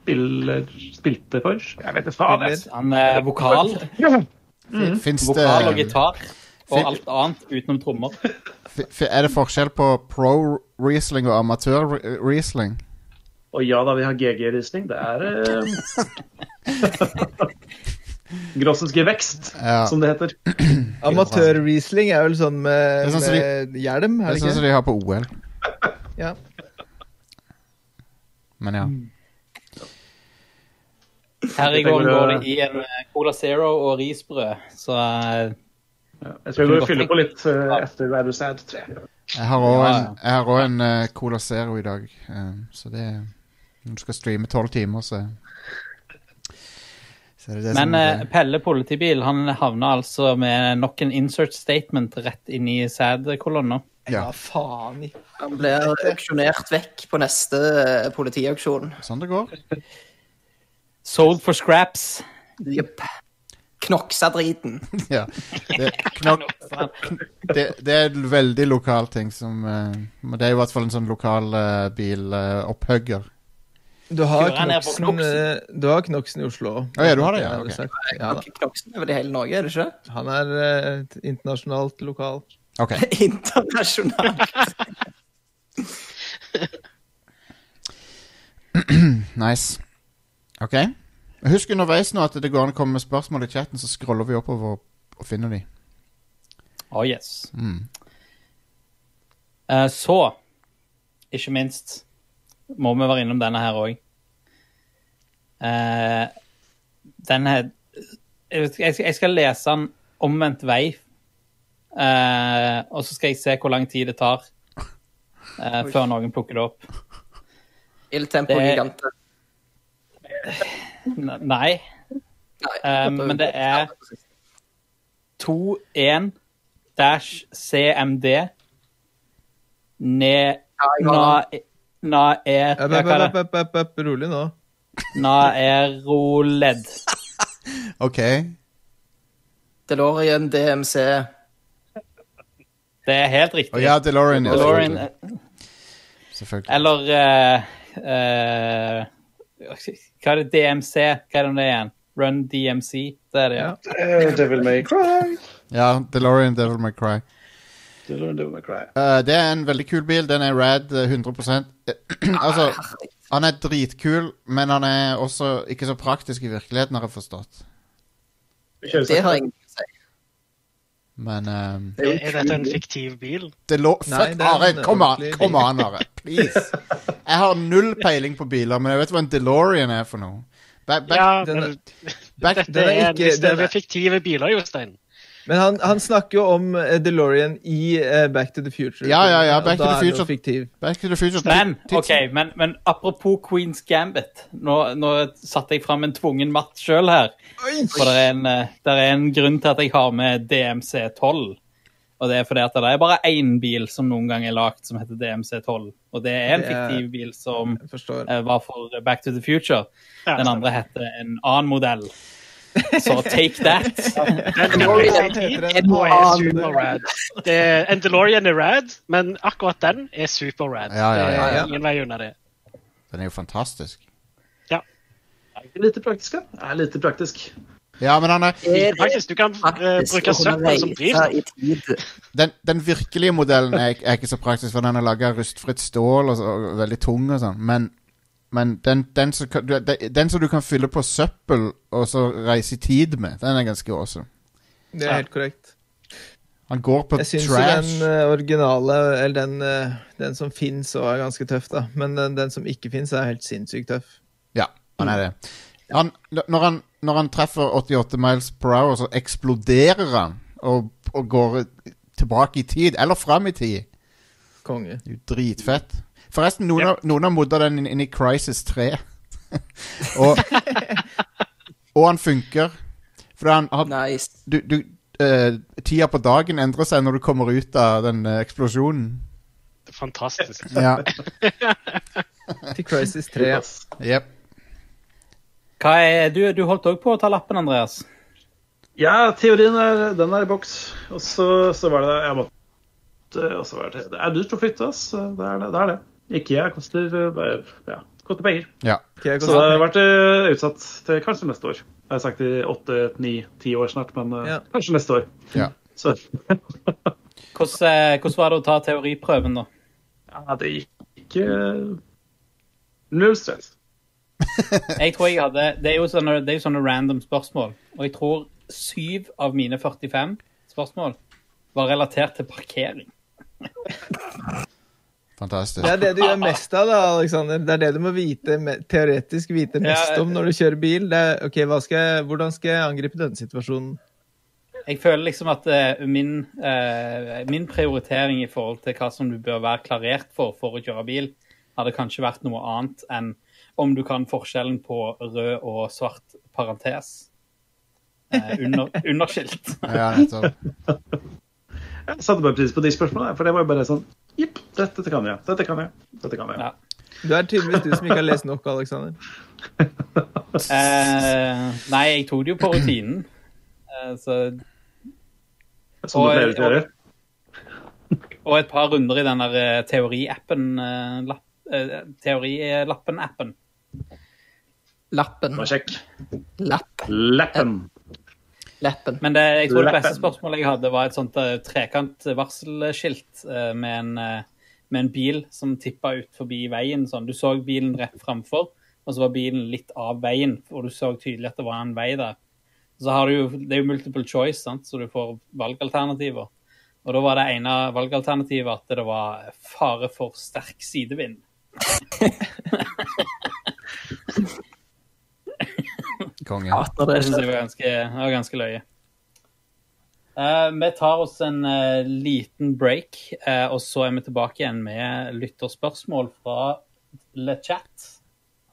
spiller Spilte for Jeg vet ikke faen. Han er vokal, Fins vokal og det gitar. Fin- Og alt annet utenom trommer. Er det forskjell på pro Riesling og amatør-reasling? Og ja da, vi har GG-Riesling. Det er eh... (laughs) Grossens Gewächst, Ja. som det heter. (clears throat) Amatør-Riesling er vel sånn med, Det sånn med de, hjelm, Det er er sånn som de har på OL. Ja. Men ja. Her i går gården går det i en eh, Cola Zero og risbrød, så eh, Ja, jeg skal gå og fylle på litt eh, etter hva Sad 3. Jeg har òg en, har også en Cola Zero i dag, så det Når du skal streame tolv timer, så Så det det Men som uh, Pelle politibil han havna altså med nok en insert statement rett inn i sædkolonna. Ja. Ja, faen Han blir auksjonert vekk på neste politiauksjon. Sånn det går. (laughs) Sold for scraps. Jepp. Knoksa driten. (laughs) ja. Det, knok, det, det er en veldig lokal ting som uh, det er i hvert fall en sånn lokal uh, bilopphugger. Du har Knoksen, Knoksen? eh, du har Knoksen i Oslo. Å, ja, du har det, ja, Okay. ok. Ja. Knoksen er vel i hele Norge, er det ikke? Han er eh, internasjonalt lokal. OK. (laughs) Internasjonalt. (laughs) Nice. OK. Husk underveis nå at det går an å komme med spørsmål i chatten, så scroller vi oppover og finner de. Oh yes. Mm. Eh, så, ikke minst, må vi være innom denne her òg. den her jeg, skal- jeg skal lese den omvendt vei. Eh, og så skal jeg se hvor lang tid det tar eh, før noen plukker det opp. Il Tempo Det- Gigante. Nei. Nei, Eh, men det er 21 dash CMD ne... Na... Na er Øp, Hva øp, er Rolig nå. (laughs) OK. DeLorean DMC. Det er helt riktig. Oh, ja, DeLorean. ja, DeLorean, selvfølgelig. Selvfølgelig. eller uh, eh, Hva er det? DMC? Hva er det igjen? Run DMC? Det er det, ja. Ja. Eh, Devil May Cry. Ja, DeLorean Devil May Cry. Devil May Cry. Eh, det er en veldig kul bil. Den er rad eh, 100% (clears throat) Altså, han er dritkul, men han er også ikke så praktisk i virkeligheten, har jeg forstått. Det har jeg. Men um, Er, er dette en fiktiv bil? Det lå Fuck, Are! Kom an, kom an, Are! Please! Jeg har null peiling på biler, men jeg vet hva en DeLorean er for noe. Back, back, Ja, men back, dette er er en ikke- er- fiktive biler, Jostein. Men han, han snakker jo om eh, DeLorean i uh, Back to the Future. Ja, ja, ja, Back to the Future. back to the Future. Men, okay, ok, men, men apropos Queen's Gambit. Nå, nå satte jeg fram en tvungen matt sjøl her. For det er, en, det er en grunn til at jeg har med DMC12. Og det er fordi at det er bare én bil som noen gang er lagd som heter DMC12. Og det er en fiktiv bil som eh, var for Back to the Future. Ja, Den andre heter en annen modell. Så take that. Er en er DeLorean er rad, men akkurat den er super-rad. Ja, ja, ja, Det ja. ingen vei unna det. Den er jo fantastisk. Ja. Er Lite praktisk, da. Er lite praktisk. Ja, men han er Er Faktisk, du kan uh, bruke søppel som drivstoff. den, den virkelige modellen er, er ikke så praktisk, for den er laga av rustfritt stål og, så, og veldig tung og sånn. Men, men den, den, som kan, du- den, den som du kan fylle på søppel og så reise i tid med, den er ganske awesome. Det er helt korrekt. Han går på Jeg syns jo trash. den eh, originale, eller den, eh, den som fins, òg er ganske tøff, da. Men den, den som ikke fins, er helt sinnssykt tøff. Ja, han er det. Han, når, han, når han treffer 88 miles per hour, så eksploderer han og, og går tilbake i tid, eller fram i tid. Konge. Det er jo dritfett. Forresten, noen, har, noen har modda den inn, inn i Crisis 3. (laughs) og, og han funker. For han, har Nice. du, du, uh, tida på dagen endrer seg når du kommer ut av den uh, eksplosjonen. Fantastisk. (laughs) Ja, Til Crisis 3. ja. Jep. Hva er, du, du holdt òg på å ta lappen, Andreas. Ja, teorien er, den er i boks. Og så, så var det jeg måtte Og så var det Det er dyrt å flytte, ass. Det er det. det, er det. Ikke jeg. Koster eh, Ja, koster penger. Ja. Koster Så det har vært eh, utsatt til kanskje neste år. Jeg har sagt i åtte, ni, ti år snart, men eh, Ja. kanskje neste år. Ja. (laughs) Så Hvordan, eh, hvordan var det å ta teoriprøven, da? ja, det gikk eh, null stress. (laughs) Jeg tror jeg hadde, Det er jo sånne, det er jo sånne random spørsmål. Og jeg tror syv av mine 45 spørsmål var relatert til parkering. (laughs) Fantastisk. Det er det du gjør mest av, da, Alexander. Det er det du må vite, teoretisk vite mest om når du kjører bil. Det er, ok, hva skal jeg, Hvordan skal jeg angripe denne situasjonen? Jeg føler liksom at uh, min, uh, min prioritering i forhold til hva som du bør være klarert for for å kjøre bil, hadde kanskje vært noe annet enn om du kan forskjellen på rød og svart parentes. Uh, under, (laughs) underskilt. Ja, nettopp. Jeg satte bare pris på de spørsmålene, for det var jo bare sånn Jipp, dette kan jeg. Dette kan jeg. Dette kan jeg. Ja. Du er tydeligvis du som ikke har lest nok, Alexander. (laughs) Eh, nei, jeg tok det jo på rutinen. Eh, så, Som du Og- pleier å gjøre. og et par runder i den der eh, teoriappen eh, lapp, eh, Teorilappen-appen. Lappen. Bare sjekk. Lapp. Lappen. Leppen. Men det, jeg tror det beste spørsmålet jeg hadde, var et sånt uh, trekant varselskilt eh, med, en, eh, med en bil som tippa ut forbi veien. Sånn. Du så bilen rett framfor, og så var bilen litt av veien, og du så tydelig at det var en vei der. Så har du jo, Det er jo multiple choice, sant? så du får valgalternativer. Og da var det ene valgalternativet at det var fare for sterk sidevind. (laughs) (laughs) Konge. Hater det Det synes jeg var ganske, det var ganske løye. Uh, vi tar oss en uh, liten break, uh, og så er vi tilbake igjen med lytterspørsmål fra Le Chat.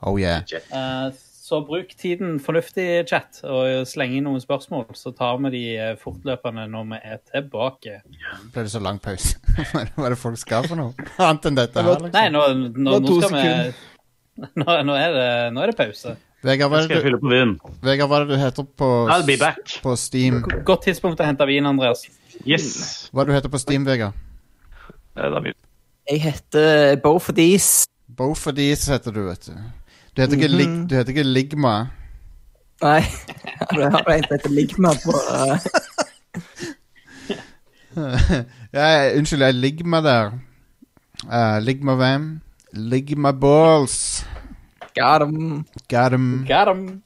Oh yeah. Eh, så bruk tiden fornuftig, chat, og sleng inn noen spørsmål. Så tar vi de fortløpende når vi er tilbake. Ble det så lang pause? (laughs) Hva er det folk skal for noe? (laughs) Annet enn dette her, Nei, nå, nå, nå, nå skal vi (laughs) nå, nå, er det, nå er det pause. Vegard, hva er Skal jeg det du, fylle på vin? Vegard, hva er det du heter på, I'll be back. på Steam? Godt tidspunkt å hente vin, Andreas. Yes. Hva er det du heter på Steam, Vegard? Eh, Det er. Jeg heter Both of These. Both of these heter du, vet du. Du heter ikke, lig, du heter ikke Ligma. Nei, (laughs) jeg har som heter Ligma på eh, (laughs) Ja, unnskyld, jeg Ligma der. Uh, ligma hvem? Ligma balls. Got 'em. Got 'em. Got 'em,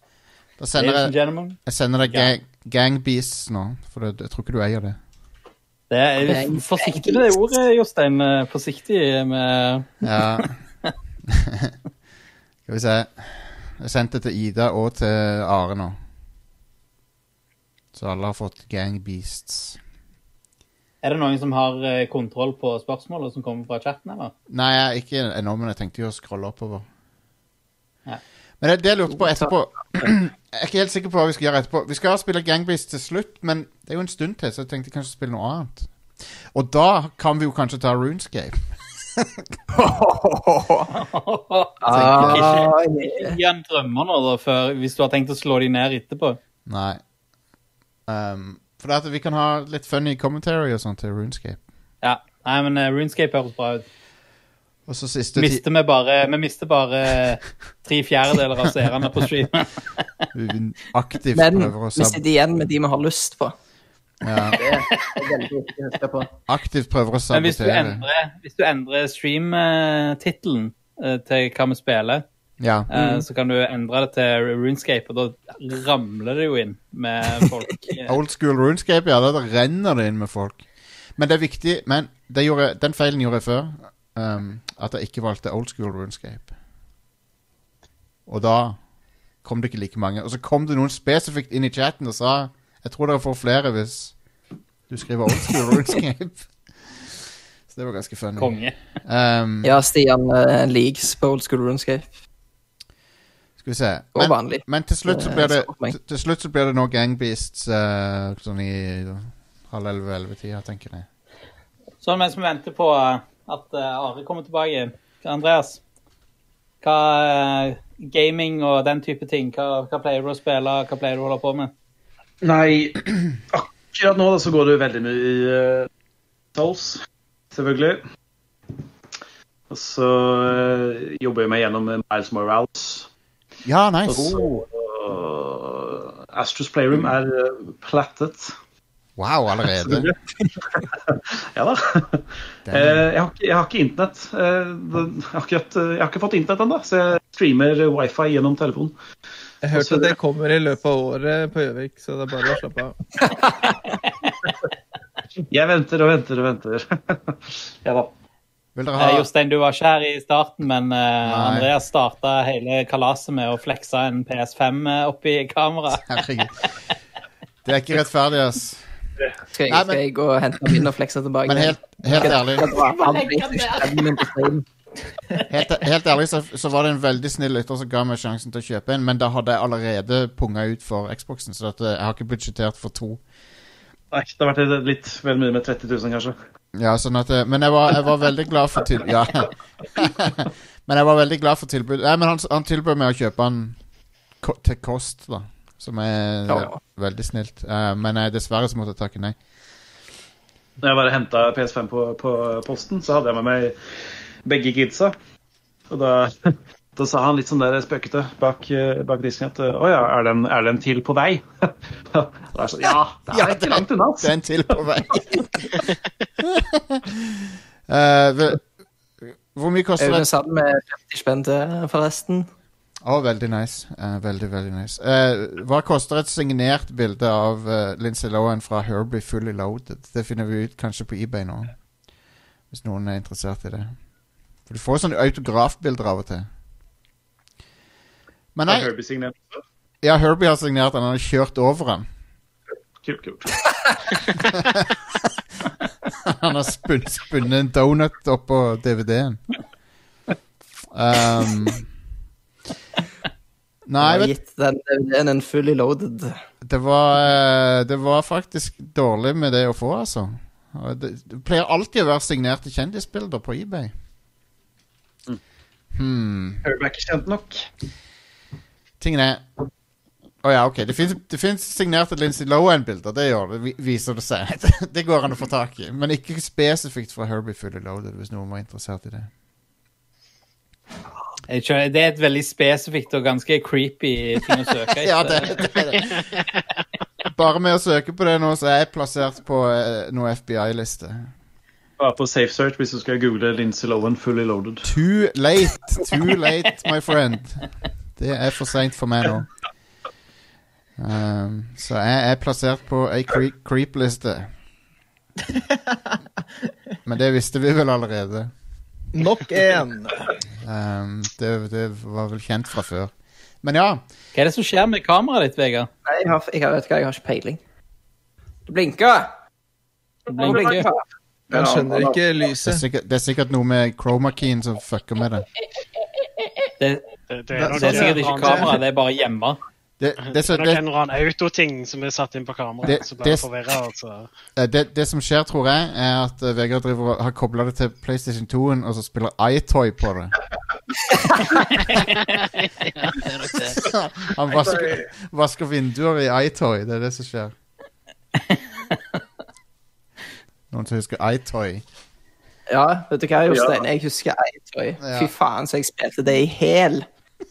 Da sender ladies and jeg, gentlemen. jeg sender deg gang, gangbeasts nå, for det, jeg tror ikke du eier det. Det er Forsiktig med det ordet, Jostein. Eh, Forsiktig med Ja. (laughs) Skal vi se. Jeg sendte til Ida og til Are nå. Så alle har fått gangbeasts. Er det noen som har eh, kontroll på spørsmålet som kommer fra chatten, eller? Nei, jeg ikke ennå, men jeg tenkte jo å scrolle oppover. Ja. Men det, det jeg lurte på etterpå (clears throat) Jeg er ikke helt sikker på hva vi skal gjøre etterpå. Vi skal spille Gangbeast til slutt, men det er jo en stund til, så jeg tenkte kanskje spille noe annet. Og da kan vi jo kanskje ta Runescape. (laughs) Ah, yeah. Gi han drømmer nå, da, før, hvis du har tenkt å slå de ned etterpå. Nei. Um, for det at vi kan ha litt funny commentary og sånt til Runescape. Ja, Nei, men uh, Runescape høres bra ut. Og så siste Mister vi, bare, vi mister bare tre fjerdedeler av seerne på streamen. vi aktivt Men prøver å vi sitter igjen med de vi har lyst på. ja, Det er veldig viktig å huske på. aktivt prøver å Men hvis du endrer, hvis du endrer stream-tittelen til hva vi spiller, Ja. mm. Så kan du endre det til runescape, og da ramler det jo inn med folk. Eh, (laughs) Old school runescape, ja. Da renner det inn med folk. Men det er viktig Men det gjorde, den feilen gjorde jeg før. Um, at jeg ikke valgte old school runescape. Og da kom det ikke like mange. Og så kom det noen spesifikt inn i chatten og sa Jeg tror dere får flere hvis du skriver old school (laughs) runescape. så det var ganske funny. Konge. Um, Ja, Stian uh, leaks på old school runescape. Skal vi se. Men, men til slutt så Eh, blir det så til, til slutt så blir det nå Gangbeasts uh, sånn i halv elleve-elleve-tida, tenker jeg. Sånn mens vi venter på eh, at eh, Are kommer tilbake. Andreas, hva eh, gaming og den type ting, hva, hva pleier du å spille, hva pleier du å holde på med? Nei, (clears throat) akkurat nå da, så går det jo veldig mye i uh, Souls, selvfølgelig. Og så uh, jobber jeg meg gjennom Miles Morales. Ja, nice. Og så Astros Playroom er uh, plattet. Wow, (laughs) allerede. Ja da. (laughs) Eh, jeg, har ikke, jeg har ikke internett. Eh, jeg, har ikke, jeg har ikke fått internett ennå, så jeg streamer wifi gjennom telefonen. Jeg hørte at det kommer i løpet av året på Gjøvik, så det er bare å slappe av. (laughs) Jeg venter og venter og venter. ja da. Vil dere Eh, ha Jostein, du var ikke her i starten, men uh, Andreas starta hele kalaset med å flekse en PS5 opp i kamera. Herregud. Det er ikke rettferdig, ass. Skal jeg, Nei, men- skal jeg gå og hente min og flekse tilbake? Men helt, helt ærlig Jeg drar fram PlayStation 5 på stream. Helt, helt ærlig så, så var det en veldig snill lytter som ga meg sjansen til å kjøpe en, men da hadde jeg allerede punga ut for Xboxen, så at eh, jeg har ikke budsjettert for to. Nei, det har vært litt vel mye med 30 000, kanskje. Ja, sånn at eh, Men jeg var, jeg var veldig glad for til... Ja. (laughs) men jeg var veldig glad for tilbud. Nei, men han, han tilbød meg å kjøpe den til kost, da. Som er Ja. veldig snilt. Uh, men dessverre så måtte jeg takke nei. Når jeg bare henta PS5 på, på posten, så hadde jeg med meg begge kidsa. Og da, (laughs) da sa han litt sånn der spøkete bak, eh, bak disken at Å ja, er den, er den til på vei? (laughs) da er sånn, ja, det er Ja, ikke langt unna. Det er en til på vei. (laughs) uh, hvor mye koster det? Er det? satt med 50 spenn til, forresten. Å, veldig nice. Uh, veldig, veldig nice. Uh, hva koster et signert bilde av uh, Lindsay Lohan fra Herbie Fully Loaded? Det finner vi ut kanskje på eBay nå. Hvis noen er interessert i det. For du får sånne autografbilder av og til. Men nei, Herbie signert? ja, Herbie har signert den. Han har kjørt over den. Kult, kult. (laughs) Han har spun, spunnet en donut oppå DVD-en. Um, nei, Jeg har vet gitt den DVD-en en fully loaded. Det var, eh, det var faktisk dårlig med det å få, altså. Det, det pleier alltid å være signerte kjendisbilder på eBay. Hmm. Herbie er ikke kjent nok. Tingen er Å ja, OK. Det fins- signerte Lindsay Lohan-bilder. Det gjør det, viser det seg. (laughs) det går an å få tak i. Men ikke spesifikt fra Herbie Fully Loaded, hvis noen var interessert i det. Jeg skjønner, Det er et veldig spesifikt og ganske creepy ting å (laughs) søke etter. Ja, det, det det. Bare med å søke på det nå, så er jeg plassert på eh, noe FBI-liste. Bare på Safe Search hvis du skal google Lindsay Lohan fully loaded. Too late, too late, my friend. Det er for seint for meg nå. Um, så jeg er plassert på ei cre creep-liste. (laughs) Men det visste vi vel allerede. Nok én. Um, det, det var vel kjent fra før. Men ja. Hva er det som skjer med kameraet ditt, Vegard? Nei, jeg har, jeg har, vet hva, jeg har ikke peiling. Det blinker! Det blinker. Han skjønner ikke Det er sikkert, det er sikkert noe med chroma keyen som fucker med det. Det, Det, det det er sikkert ikke kamera, det er bare hjemme. Det, det, så, Det er nok det, en autoting som er satt inn på Det- kameraet. Så blir det- det forvirra. Altså. Det, det som skjer, tror jeg, er at eh, Vegard driver, har kobla det til PlayStation 2-en, og så spiller iToy på det. (laughs) Han vasker, vasker vinduer i iToy. Det er det som skjer. Noen som husker iToy? Ja, vet du hva, Jostein? Jeg husker iToy. Ja. Fy faen, så jeg spilte det i hæl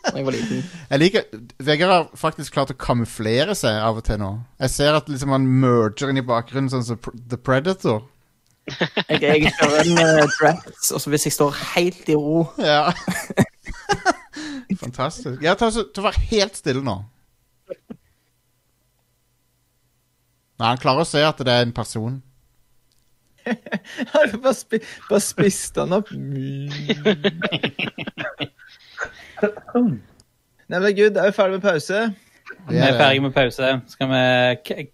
da jeg var liten. Jeg liker Vegard har faktisk klart å kamuflere seg av og til nå. Jeg ser at liksom han merger inn i bakgrunnen, sånn som The Predator. (laughs) Jeg, jeg kjører en uh, dress, og så hvis jeg står helt i ro Ja. (laughs) Fantastisk. Ja, ta, så- Vær helt stille nå. Nei, han klarer å se at det er en person. (laughs) Bare, spi bare spiste han opp? Nei, men gud, er vi ferdig med pause? Vi er er ferdig med pause. Skal vi,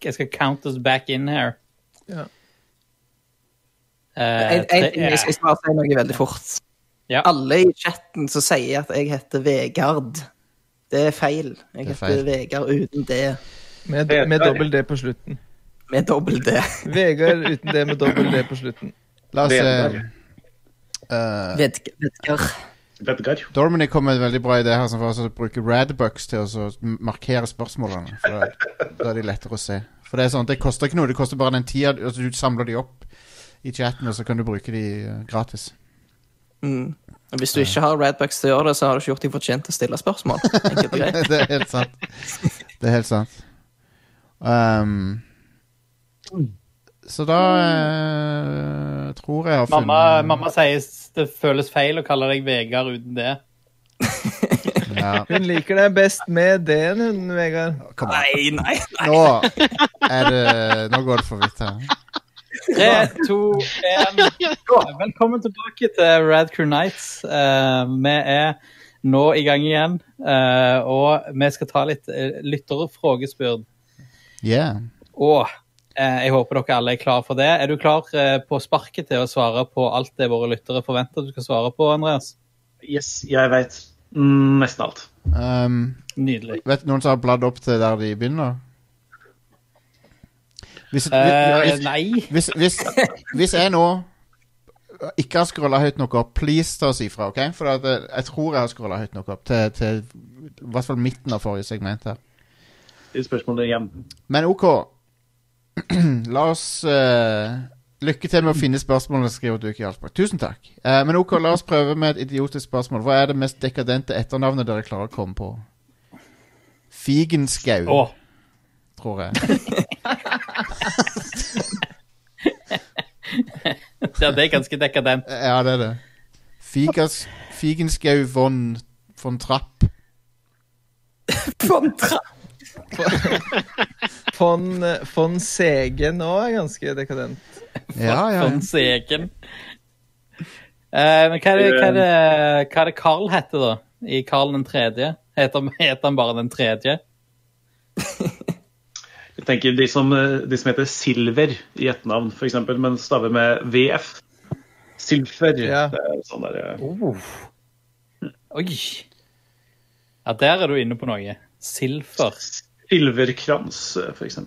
jeg skal count us back in her. Ja. Eh, ting jeg skal si noe veldig fort. Ja. Alle i chatten som sier at jeg heter Vegard, det er feil. Jeg er feil. heter. Vegard uten D, Med, med dobbel D på slutten. med dobbel D. Vegard uten D med dobbel D på slutten. La oss se. Uh, Vedg- Vedgar. Vedgar. Dormany kom med en veldig bra idé her, som var å bruke radbucks til å markere spørsmålene. For da, er de lettere å se. For det er sånn, det koster ikke noe, det koster bare den tida altså, Du samler de opp i chatten, og så kan du bruke de eh, gratis. Mm. Hvis du ikke har Radbucks til å gjøre det, så har du ikke gjort deg fortjent til å stille spørsmål. (laughs) Det er helt sant. Det er helt sant. Um, så da eh, tror jeg jeg har funnet Mamma, mamma sier det føles feil å kalle deg Vegard uten det. (laughs) Ja, Hun liker deg best med D-en, hun, Vegard. kom an. Nei, nei. Nå er det Nå går det for vidt her. Tre, to, én. Velkommen tilbake til Rad Crew Nights. Uh, vi er nå i gang igjen, uh, og vi skal ta litt uh, lytterfrågespurt. Yeah. Og eh, jeg håper dere alle er klar for det. Er du klar eh, på sparket til å svare på alt det våre lyttere forventer du skal svare på, Andreas? Yes, jeg veit mm, nesten alt. Um, Nydelig. vet du noen som har bladd opp til der de begynner? Hvis, uh, hvis, nei. hvis, hvis, hvis jeg nå ikke har scrolla høyt nok opp, please ta oss ifra, OK? For at, eh, jeg tror jeg har scrolla høyt nok opp til, til i hvert fall midten av forrige segment her. er spørsmålet igjen. Men OK. (clears throat) La oss uh, Lykke til med å finne spørsmålene, skriver Duke Jarlsberg. Tusen takk. Uh, men OK, la oss prøve med et idiotisk spørsmål. Hva er det mest dekadente etternavnet dere klarer å komme på? Figenskau, oh. tror jeg. (laughs) ja, det er ganske dekadent. Ja, det er det. Figas, Figenskau von, von Trapp. Kontra. (laughs) (laughs) Von, von Segen òg er ganske dekadent. Ja, ja. Von segen. Eh, men hva er, det, hva, er det, hva er det Carl heter, da? I Carl den tredje? Heter, heter han bare den tredje? (laughs) Jeg tenker De som, eh, de som heter Silver i etternavn, f.eks., men staver med VF. Silver. Ja. Det er sånn der, eh, Oi. Ja, der er du inne på noe. Silfer. Silverkrans, f.eks.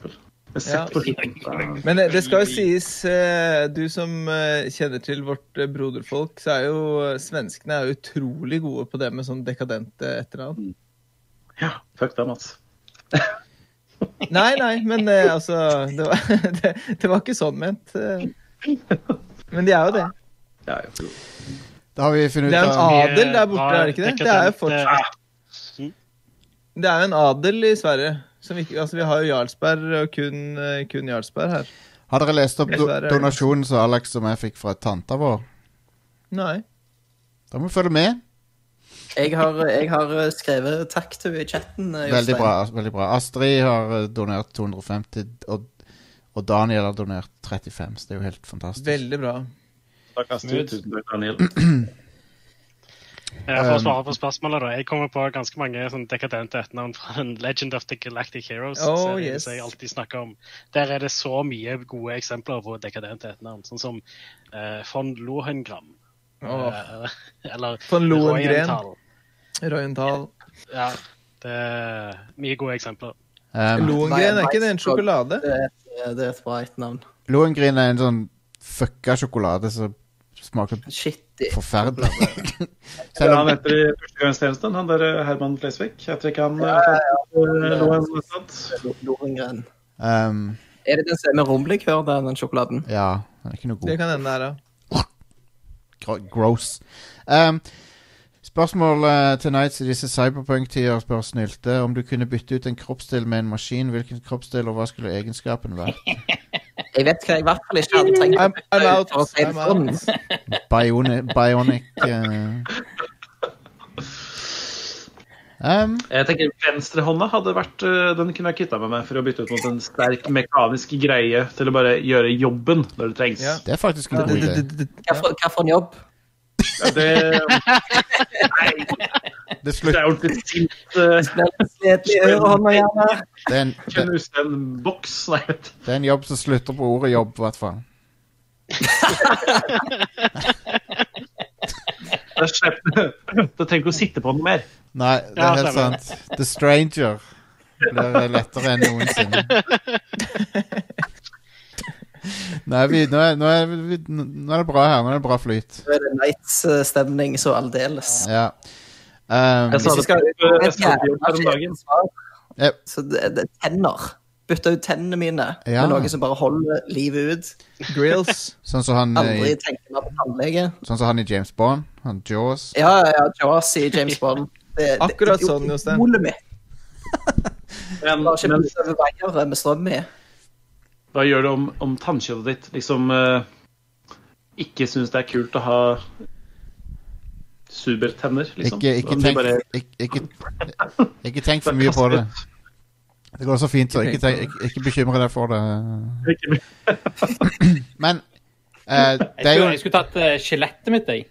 Ja. Men det, skal jo sies, eh, du som eh, kjenner til vårt eh, broderfolk, så er jo svenskene er utrolig gode på det med sånn dekadente etternavn. Ja, fuck deg, Mats. (laughs) Nei, nei, men altså det var, (laughs) det, det var ikke sånn ment. Men de er jo det. Ja, ja. Da har vi funnet Det er en adel der borte, er det ikke det? Det er jo fortsatt Det er jo en adel i Sverige. Som vi, ikke- altså, vi har jo Jarlsberg og kun, eh, kun Jarlsberg her. Har dere lest opp do donasjonen som Alex og jeg fikk fra tanta vår? Nei. Da må vi følge med. Jeg har, jeg har skrevet takk til henne i chatten. eh, Veldig bra. veldig bra Astrid har eh, donert 250, og, og Daniel har donert 35. Så det er jo helt fantastisk. Veldig bra. Takk, Astrid. Tusen takk, Daniel. (clears throat) Ja, For å svare på spørsmålet, da. Jeg kommer på ganske mange sånn dekadente etternavn fra en Legend of the Galactic Heroes. Oh, serien yes. som jeg alltid snakker om. Der er det så mye gode eksempler på dekadente etternavn. Sånn som uh, von Lohengram. Oh. Uh, (laughs) eller Von Lohengren. Royenthal. Ja, det er mye gode eksempler. Um, Lohengren, er ikke det en sjokolade? Det er, et- det er et bra etternavn. Lohengrin er en sånn fucka sjokolade som smaker Shitty. forferdelig. (laughs) Selv om... han heter i førstegangstjenesten, han der eh, Herman Flesvig. Jeg tror ikke han ja, ja, en sånn. Lohengren. um, Er det den som er med rumlikør, den, den sjokoladen? Ja, den er ikke noe Det god. kan hende det er, da. Gross. Um, spørsmål uh, til Nights i disse cyberpunk-tider spør Snylte om du kunne bytte ut en kroppsdel med en maskin. Hvilken kroppsdel, og hva skulle egenskapen vært? (laughs) Jeg vet hva jeg i hvert fall ikke hadde trengt. I'm, I'm out. For å I'm sånn. out. Bionic, Bionic uh... Um, Jeg tenker Venstrehånda hadde vært øh, Den kunne jeg kvitta meg med for å bytte ut mot en sterk mekanisk greie til å bare gjøre jobben når det trengs. Ja. det er faktisk en god idé. hva for en jobb? Ja, det, nei, Det, det slutt, er ordentlig sint. Sledelig høyrehånd, gjerne. det, er en, det, boks. Nei, det er en jobb som slutter på ordet jobb, i hvert fall. (laughs) Da slipper trenger du ikke å sitte på den mer. Nei, det er helt sant. The Stranger blir lettere enn noensinne. (laughs) Nei, vi, nå, er, nå, er, vi, nå er det bra her. Nå er det bra flyt. Nå er det Nights-stemning så aldeles. Ja. Um, Jeg sa det skal jeg Yep. Så det, det er tenner. Bytta ut tennene mine Ja. med noe som bare holder livet ut. Grills. sånn som han, Aldri i- tenke meg på tannlege. sånn som han i James Bond. Han Jaws. Ja, ja, Jaws i James Bond. Det, Akkurat det, det, sånn, Jostein. Molet mitt. Men, Bare ikke men med strøm i. hva gjør det om, om tannkjøttet ditt liksom øh, ikke syns det er kult å ha supertenner, liksom? Ikke, ikke, tenk, bare- ikke, ikke, ikke tenk for mye på det. Det går så fint, så ikke, tenk, ikke, ikke bekymre deg for det. Men eh, det Jeg er jo skulle, jeg skulle tatt uh, skjelettet mitt, jeg.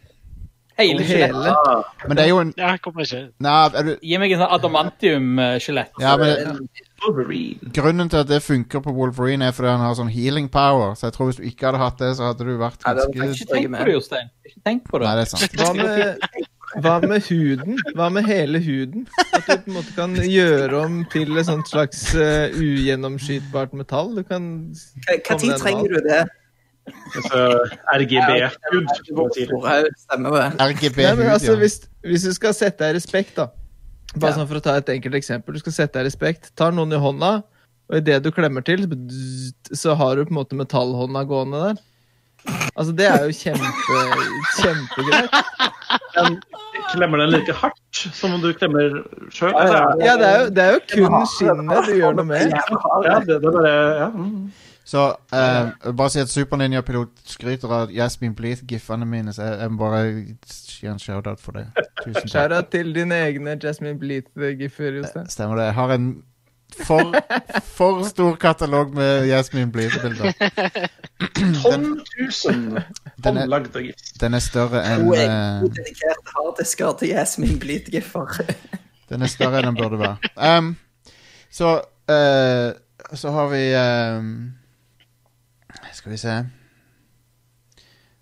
Hele skjelettet. Ah, Men det er jo en Ja, kommer ikke? Nei, er du, Gi meg en sånn adamantium-skjelett. ja, men Wolverine. Grunnen til at det funker på Wolverine, er fordi han har sånn healing power. Så jeg tror hvis du ikke hadde hatt det, så hadde du vært det ganske Ikke tenk på det, Jostein. Ikke tenk på det. Nei, det er sant. Hva med, hva med huden? Hva med hele huden? At du på en måte kan gjøre om til et sånt slags uh, ugjennomskytbart metall? Du kan tid trenger du det? Altså, RGB-hud. RGB hud, altså, hvis, hvis du skal sette deg i respekt, da Bare Ja. sånn for å ta et enkelt eksempel. Du skal sette deg i respekt. Tar noen i hånda, og idet du klemmer til, så har du på en måte metallhånda gående der. Altså, det er jo kjempe, (laughs) kjempegreit. Men Klemmer den like hardt som om du klemmer sjøl? Ja, ja, ja. Ja, det er jo, det er jo kun skinnet du gjør noe med. Ja, det, det er bare ja. Så eh, bare si at superninjapilot skryter av Jasmin Bleeth-giffene mine, så jeg, jeg må bare gi en shout-out for det. Tusen takk. Skjæra til dine egne Jasmine Bleeth-giffer, Jostein. Stemmer det. Jeg har en for, for stor katalog med Jasmin Bleeth-bilder. (clears throat) 12 000 Den er, håndlagde gifs. den er større enn To eh, dedikerte harddisker til Jasmin Bleed-giffer. (laughs) Den er større enn den burde være. Um, så uh, Så har vi um, Skal vi se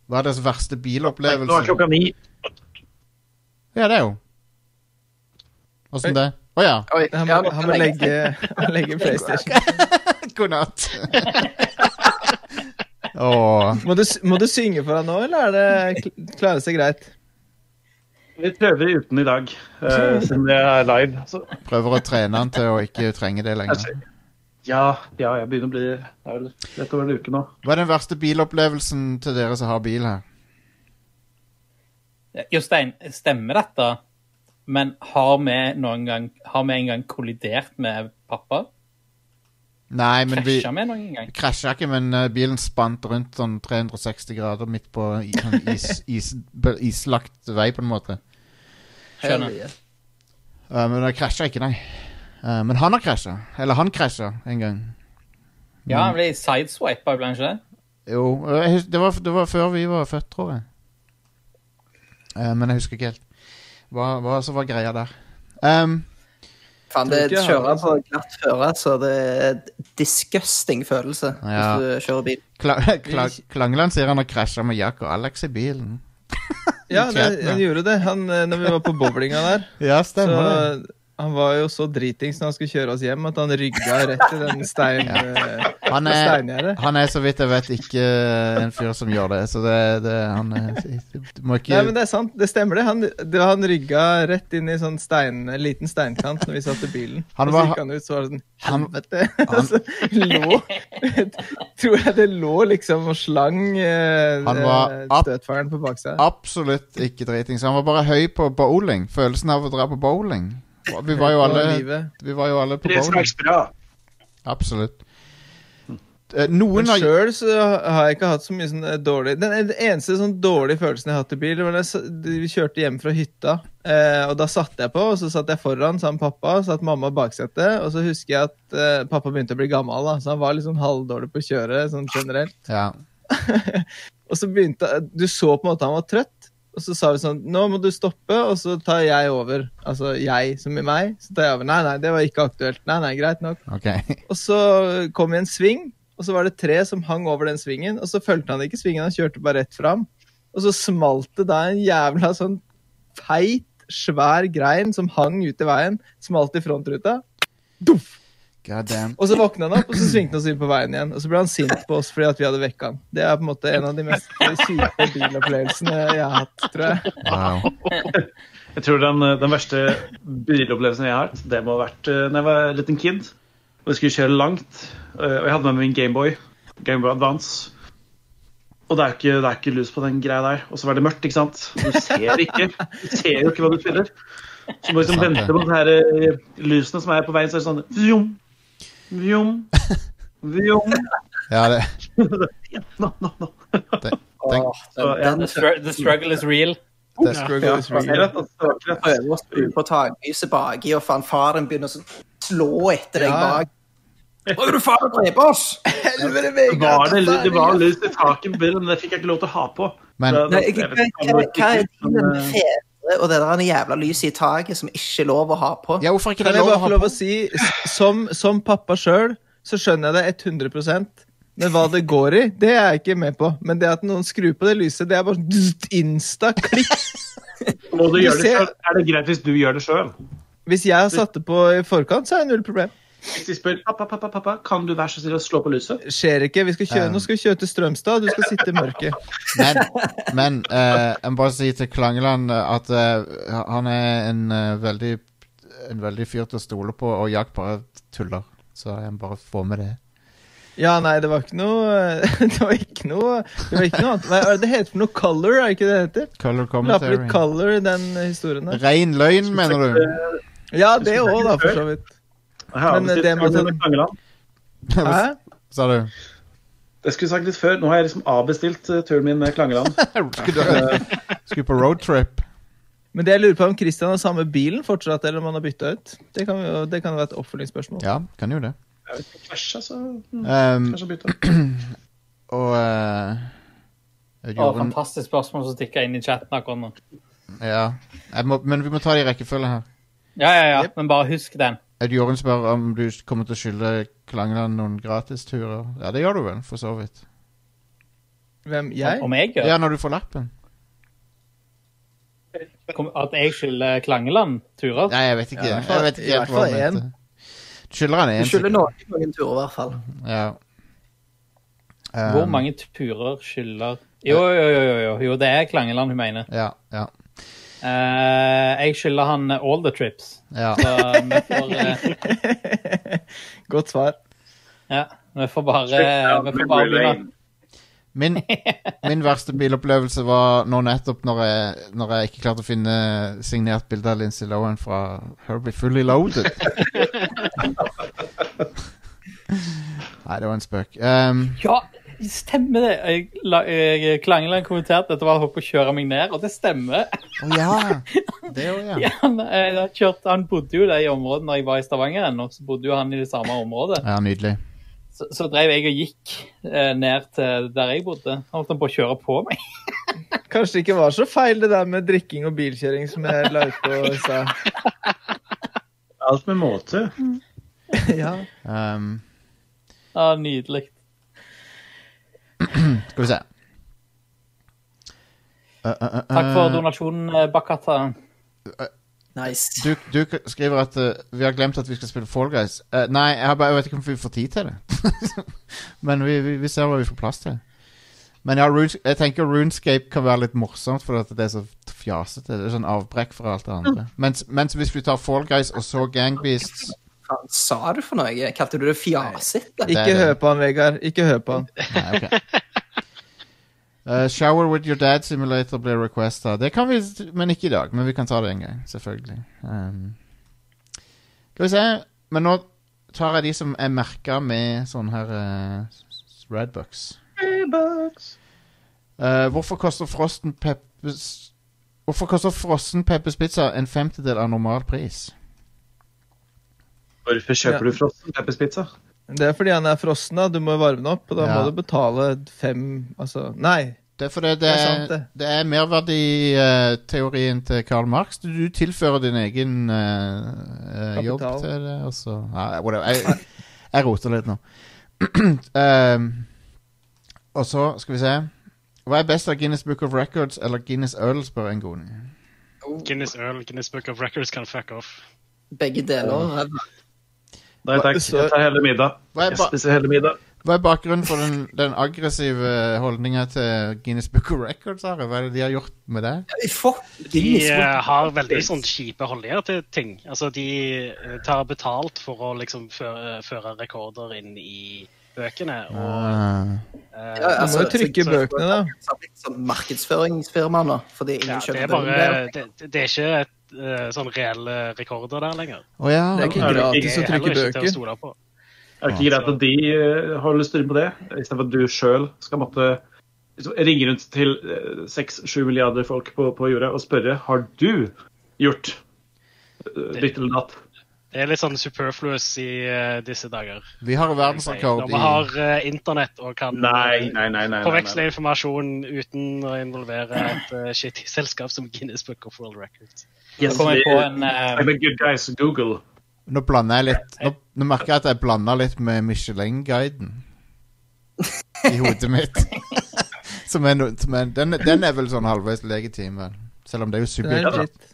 Hva er deres verste Nå er bilopplevelse? klokka ni. Ja, det er jo. Åssen det? Å ja. Oi, Han ja, må, han må legge, (laughs) han legge PlayStation. (laughs) God natt. (laughs) oh. Må du, må du synge for deg nå, eller er det klare seg greit? Vi prøver uten i dag, uh, siden det er live. Så. Prøver å trene han til å ikke trenge det lenger. Ja, ja, jeg begynner å bli Det er vel rett over en uke nå. Hva er den verste bilopplevelsen til dere som har bil her? Jostein, stemmer dette? Men har vi noen gang Har vi en gang kollidert med pappa? Nei, men vi Krasja vi noen gang? krasja ikke, men eh, bilen spant rundt sånn 360 grader midt på sånn is, is, is, islagt vei, på en måte. Skjønner. Uh, men den krasja ikke, nei. Eh, men han har krasja. Eller han krasja en gang. Ja, han ble sideswipa, ble han ikke det? Jo, det var, det var før vi var født, tror jeg. Uh, men jeg husker ikke helt hva, hva som var greia der. Um, Faen, det kjører på glatt føre, så det er disgusting følelse Ja. hvis du kjører bil. Kla (laughs) Kla Klangeland sier han har krasja med Jack og Alex i bilen. Ja, (laughs) det, han gjorde det. Han, eh, når vi var på bowlinga der. Ja, Så stemmer det. Han var jo så dritings når han skulle kjøre oss hjem, at han rygga rett i den stein, ja. Han er, han er så vidt jeg vet ikke en fyr som gjør det, så det, det han er, Du må ikke Nei, men det er sant. Det stemmer, det. Han, det, han rygga rett inn i sånn stein, en liten steinkant når vi satt i bilen. (laughs) Han og så var- gikk han ut, så var det sånn Helvete! (laughs) han- så lå (laughs) Tror jeg det lå liksom og slang eh, Han var eh, støtfangeren på baksida. absolutt ikke dritings. Han var bare høy på bowling. Følelsen av å dra på bowling. Vi var jo alle, vi var jo alle på bowling. Absolutt. Eh, Noen Men har sjøl så har jeg ikke hatt så mye sånn eh, dårlig Den eneste sånn dårlige følelsen jeg har hatt i bil, var da vi kjørte hjem fra hytta. Eh, og da satte jeg på, og så satt jeg foran sammen med pappa, satt mamma i baksetet. Og så husker jeg at eh, pappa begynte å bli gammel, da, så han var litt sånn halvdårlig på å kjøre sånn generelt. Ja. (laughs) Og så begynte Du så på en måte han var trøtt. Og så sa vi sånn Nå må du stoppe, og så tar jeg over. Altså jeg som i meg. Så tar jeg over. Nei, nei, det var ikke aktuelt. Nei, nei, greit nok. OK. (laughs) Og så kom vi en sving, og så var det tre som hang over den svingen. Og så fulgte han ikke svingen, han kjørte bare rett fram. Og så smalt det da en jævla sånn feit, svær grein som hang ut i veien. Smalt i frontruta. Duff! God damn. Og så våkna han opp, og så svingte han oss inn på veien igjen. Og så ble han sint på oss fordi at vi hadde vekka han. Det er på en måte en av de mest syke bilopplevelsene jeg har hatt, tror jeg. Wow. Jeg tror den, den verste bilopplevelsen jeg har hatt, det må ha vært da jeg var en liten kid og jeg skulle kjøre langt. eh, og jeg hadde med meg min Gameboy, Gameboy Advance. Og det er, ikke, det er ikke lys på den greia der. Og så var det mørkt, ikke sant. Du ser ikke. Du ser jo ikke hva du spiller. Så må du liksom vente på de her eh, lysene som er på veien, så er det sånn Vjom, vjom. Ja, det, (laughs) den, Så. The, str the struggle is real. The Struggle is real. Det var. Prøver å skru på taklyset baki, og fanfaren begynner å slå etter deg Ja. bak. Hva er du faen å drepe oss! (laughs) Helvete, Det Vegard! var, det, det var lys i taket på bilen, men det fikk jeg ikke lov til å ha på. men Så- Nei, hva, hva, hva, hva er fedre og det der jævla lyset i taket som ikke er lov å ha på? Ja, hvorfor er ikke Kan det er lov å bare ha få lov på? å si, som, som pappa sjøl, så skjønner jeg det 100% Men hva det går i, det er jeg ikke med på. Men det at noen skrur på det lyset, det er bare sånn insta klikk. Må du Du gjøre det selv? Er det greit hvis du gjør det sjøl? Hvis jeg har satt det på i forkant, så er det null problem. Hvis de spør pappa, pappa, pappa, kan du være så snill å slå på lyset? Skjer ikke. Vi skal kjøre, Um. nå skal vi kjøre til Strømstad, du skal sitte i mørket. Men, men uh, jeg må bare si til Klangeland eh, at uh, han er en uh, veldig En veldig fyr til å stole på, og Jack bare tuller. Så jeg må bare få med det. Ja, nei, det var ikke noe (laughs) Det var ikke noe Det var ikke noe annet. Hva er det heter for noe color, er det ikke det det heter? Color commentary. litt color i den historien der. Rein løgn, mener du? Ja, det òg, da, for så vidt. Har Men, avbestilt det med at. Hæ? Sa du? Jeg skulle sagt litt før. Nå har jeg liksom avbestilt eh, turen min med Klangeland. (laughs) Skulle du skulle på roadtrip? Men det jeg lurer på om Christian har samme bilen fortsatt, eller om han har bytta ut. Det kan, jo, det kan være et oppfølgingsspørsmål. Ja, kan jo det. (clears throat) Jeg vet ikke, Kanskje, så mm, Um, kanskje bytte. og uh, Å, fantastisk spørsmål som stikker inn i chatten akkurat nå. Ja. Jeg må, men vi må ta det i rekkefølge her. Ja, ja, ja, Yep. men bare husk den. Ed Jorunn spør om du kommer til å skylde Klangeland noen gratisturer. Ja, det gjør du vel, for så vidt. Hvem? Jeg? Om jeg gjør Ja, når du får lappen. At jeg skylder Klangeland turer? Nei, jeg vet ikke. Ja, jeg vet ikke i helt hva fall han en. heter. Du skylder han Du én. skylder noen noen turer, i hvert fall. Ja. Hvor Um, mange turer skylder Jo, jo, jo, jo, jo. jo det er Klangeland hun mener. Ja, ja. Eh, jeg skylder han all the trips. ja. Så vi får, uh... (laughs) Godt svar. ja, vi får bare, vi får bare begynne. Min, min verste bilopplevelse var nå nettopp når jeg, når jeg ikke klarte å finne signert bilde av Lindsay Lohan fra Herbie Fully Loaded. (laughs) Nei, det var en spøk. Um, Ja, stemmer det. Jeg, jeg, Klangeland kommenterte at det var holdt på å kjøre meg ned, og det stemmer. Å ja! (laughs) Det òg, ja. Ja, han, eh, kjørte, han bodde jo der i området når jeg var i Stavanger ennå, så bodde jo han i det samme området. Ja, Nydelig. Så, så drev jeg og gikk eh, ned til der jeg bodde. Han holdt han på å kjøre på meg. (laughs) Kanskje det ikke var så feil det der med drikking og bilkjøring som jeg la ut på stad. Alt med måte. (laughs) Ja. Um, Ja, nydelig. (clears throat) skal vi se. Uh, uh, uh, Takk for donasjonen, Bakkata. Nice. Du, du skriver at uh, vi har glemt at vi skal spille Fall Guys. Uh, nei, jeg, har bare, jeg vet ikke om vi får tid til det. (laughs) Men vi, vi, vi ser hva vi får plass til. Men ja, Runes, jeg tenker Runescape kan være litt morsomt, for det er så fjasete. Det er sånn avbrekk fra alt det andre. Mens, mens hvis vi tar Fall Guys og så Gangbeasts Sa du for noe? Kalte du det fjasete? Ikke hør på han, Vegard. Ikke hør på han. (laughs) Nei, okay. Uh, shower with your dad simulator blir requesta. Det kan vi, men ikke i dag. Men vi kan ta det en gang, selvfølgelig. Um, skal vi se. Men nå tar jeg de som er merka med sånne her uh, Redbucks. Uh, hvorfor koster frossen peppers Hvorfor koster frossen Peppers Pizza en femtedel av normal pris? Hvorfor kjøper Ja. du frossen pepperspizza? Det er fordi han er frossen, da. Du må varme den opp, og da Ja. må du betale fem Altså, nei. Det er fordi det, Det er sant, det. det er merverditeorien til Karl Marx. Du, du tilfører din egen eh, eh, jobb til det, og så ja. Jeg, jeg roter litt nå. um, (clears throat) og så skal vi se Hva er best av Guinness Book of Records eller Guinness Øl, spør en god. Guinness Earl, Guinness Book of Records kan fuck off. Begge deler. Nei takk, jeg tar hele middag. Er, Jeg spiser hele middag. hva er bakgrunnen for den, den aggressive holdninga til Guinness Book of Records? Are? Hva er det de har gjort med det? De eh, har veldig sånn kjipe holdninger til ting. Altså, de eh, tar betalt for å liksom føre, føre rekorder inn i bøkene. Og, Ah. eh, Ja, Du må jo trykke så- bøkene, da. Markedsføringsfirmaene, sånn fordi ingen ja, det, skjønner er bare, det, det er ikke et, eh, sånn reelle rekorder der lenger. Å ja. Det er ikke gratis å trykke ikke til å bøker. på. Er det ikke greit at de eh, holder styr på det, istedenfor at du sjøl skal måtte liksom, ringe rundt til seks-sju milliarder folk på, på jorda og spørre har du gjort eh, ditt eller datt? Det er litt sånn superfluous i uh, disse dager. Vi har verdensrekord Når i vi har uh, internett og kan Nei, nei, forveksle informasjon uten å involvere et uh, shitty selskap som Guinness Book of World Records. Yes, nå en uh, I'm a good guys, Google. Nå blander jeg litt Nå, nå merker jeg at jeg blander litt med Michelin-guiden (laughs) i hodet mitt. som er, no, som er den, den er vel sånn halvveis legitim, vel? Selv om det er jo subjektivt.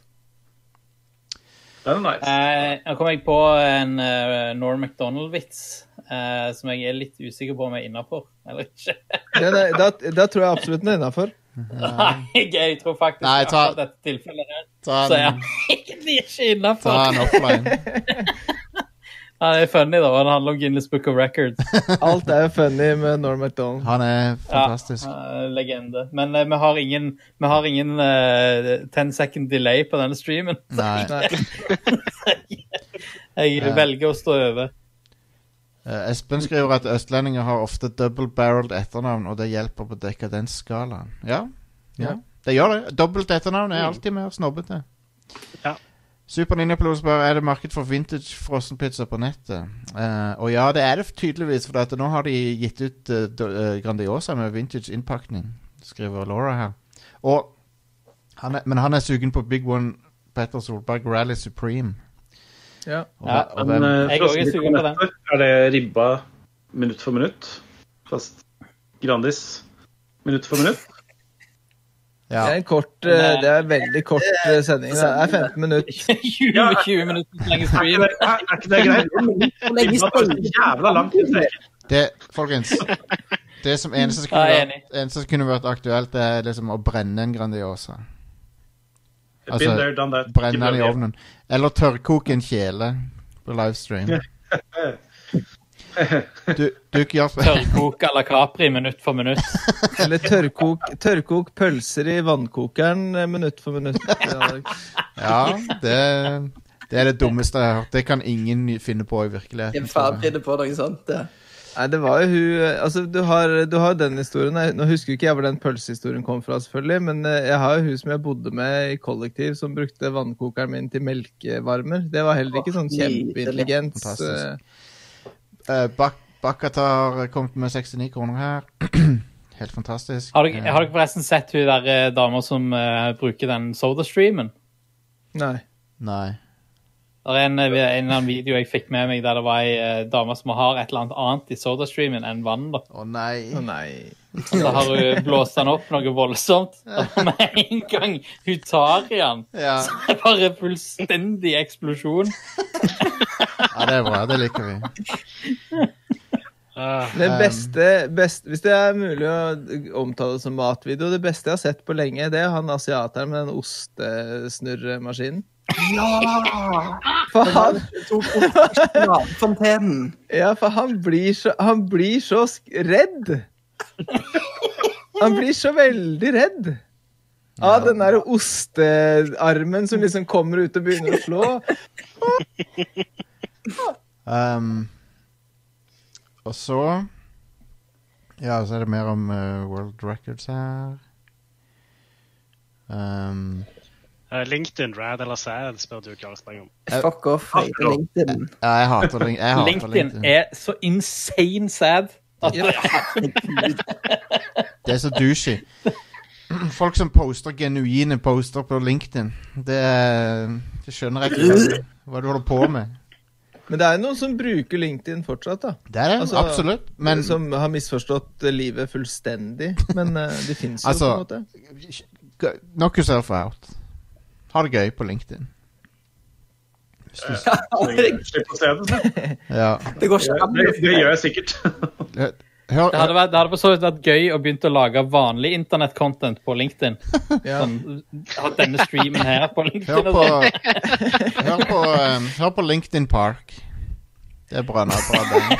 Det er nice. Eh, Nå kom jeg på en uh, Norm MacDonald-vits eh, som jeg er litt usikker på om jeg er innafor eller ikke. Det er, da, da tror jeg absolutt den er innafor. (laughs) Nei, jeg tror faktisk Nei, ta- akkurat dette tilfellet her Ta så er (laughs) jeg ikke ta innafor. offline. (laughs) Han er funny, da. Det handler om Guinness Book of Records. (laughs) Alt er funny med Norm MacDonald. Han er fantastisk. Ja, eh, legende. Men uh, vi har ingen, vi har ingen uh, 10 second delay på denne streamen. (laughs) Nei. (laughs) Jeg Ja. velger å stå over. Eh, Espen skriver at østlendinger har ofte double-barreled etternavn, og det hjelper på dekadensskalaen. Ja, ja. Ja. Det gjør det. Dobbelt etternavn er alltid mer snobbete. Ja. Super Ninja Plus spør er det marked for vintage frossenpizza på nettet. Uh, og ja, det er det tydeligvis, for at nå har de gitt ut uh, Grandiosa med vintage innpakning, skriver Laura her. Og han er, men han er sugen på Big One Petter Solberg Rally Supreme. Ja. Og, Ja, og Men hvem- eh, Jeg er sugen på den. Er det ribba minutt for minutt? Fast Grandis minutt for minutt? Ja. Det er en kort Det er en veldig kort eh, sending. Det er 15 (laughs) minutter. 20, 20 minutter lenge stream. det, er, ikke det greit? (laughs) Jævla lang tid. Det, folkens Det som eneste som kunne, vært, eneste som kunne vært aktuelt, det er liksom å brenne en Grandiosa. Altså. Brenne den i ovnen. Eller tørrkoke en kjele på livestream. (laughs) Du, du Tørrkok à la Capri minutt for minutt. (laughs) Eller tørrkok, tørrkok pølser i vannkokeren eh, minutt for minutt. (laughs) Ja, det, det er det dummeste jeg har hørt. Det kan ingen finne på i virkeligheten. forbereder på noe sånt. Det. Nei, det var jo hun eh, Altså, du har, du har den historien. Jeg- Nå husker ikke jeg hvor den pølsehistorien kom fra, selvfølgelig, men eh, jeg har jo hun som jeg bodde med i kollektiv, som brukte vannkokeren min til melkevarmer. Det var heller ikke sånn kjempeintelligent. kjempeintelligens. Fantastisk. Eh, Uh, Bak Bakkat har kommet med 69 kroner her. (clears throat) Helt fantastisk. Har dere, har dere forresten sett hun der eh, dama som uh, bruker den sodastreamen? Nei. Nei. Det er en, eh, en eller annen video jeg fikk med meg der det var ei uh, dame som har et eller annet annet i sodastreamen enn vann. da. Å nei. Oh, nei. Og så har hun blåst den opp noe voldsomt. (laughs) Og med en gang hun tar i den, Ja. så er det bare fullstendig eksplosjon. (laughs) ja, det er bra. Det liker vi. Uh, Det Um, beste, best, Hvis det er mulig å omtale det som matvideo, det beste jeg har sett på lenge, det er han asiateren med den ostesnurremaskinen. Ja! For han, Fontenen. ja, for han blir så, han blir så sk redd. Han blir så veldig redd. Av den der ostearmen som liksom kommer ut og begynner å slå. (laughs) Um, og så Ja, så er det mer om uh, World Records her. Um, uh, LinkedIn, Rad eller Sad, spør du Kari Spreng om. Fuck off. Jeg LinkedIn. ja, jeg hater, link jeg hater LinkedIn er så insane sad. At Det er så douchey. Folk som poster genuine poster på LinkedIn. Det, det skjønner jeg ikke hva du holder på med. Men det er noen som bruker LinkedIn fortsatt, da. Det er det, Altså, absolutt. Men Som har misforstått eh, livet fullstendig. Men uh, de fins jo Altså- på en måte. knock yourself out. Ha det gøy på LinkedIn. (laughs) Slipp å se det. Det går ikke an. Det, det gjør jeg sikkert. Hør, det hadde, vært, det hadde for så vidt vært gøy å begynne å lage vanlig internettcontent på LinkedIn. (laughs) Ja. Sånn, ha denne streamen her på hør LinkedIn. på, sånn. (laughs) hør på, um, hør på LinkedIn Park. Det er bra. Bra band. (laughs)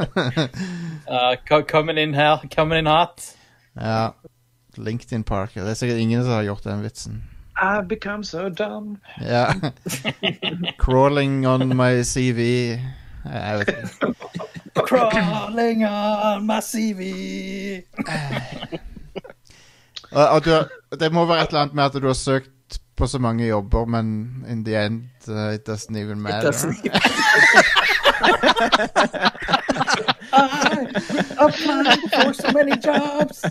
Uh, co- coming in her, coming in hot. Ja. LinkedIn Park. Det er sikkert ingen som har gjort den vitsen. I've become so dumb. Ja. Crawling on my CV. Jeg vet ikke. Crawling on my CV. (laughs) Og, og du, det må være et eller annet med at du har søkt på så mange jobber, men in the end uh, it doesn't even matter. Applying for so many jobs. (laughs)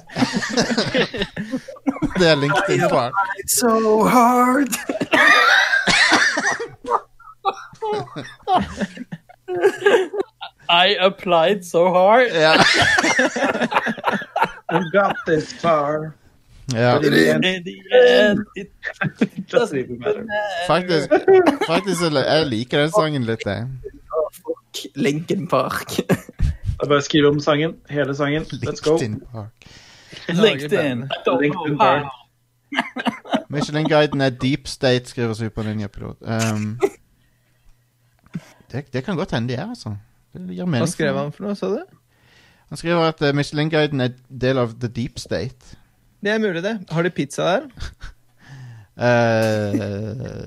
det er LinkedIn Park. so hard. (laughs) I applied so hard. Ja. (laughs) We got this far. ja. In the end, it (laughs) Doesn't even matter. Faktisk, faktisk jeg, jeg liker den sangen litt, jeg. Lincoln Park. Er bare skriver skrive om sangen. Hele sangen. Let's go. LinkedIn Park. LinkedIn. LinkedIn. Park. Michelin-guiden er Deep State, skriver Super Ninja-pilot. Um, det, det kan godt hende de er, altså. Det gir mening. Hva skrev han for noe, sa du? Han skriver at uh, Michelin-guiden er del av The Deep State. Det er mulig, det. Har de pizza der? (laughs) Eh,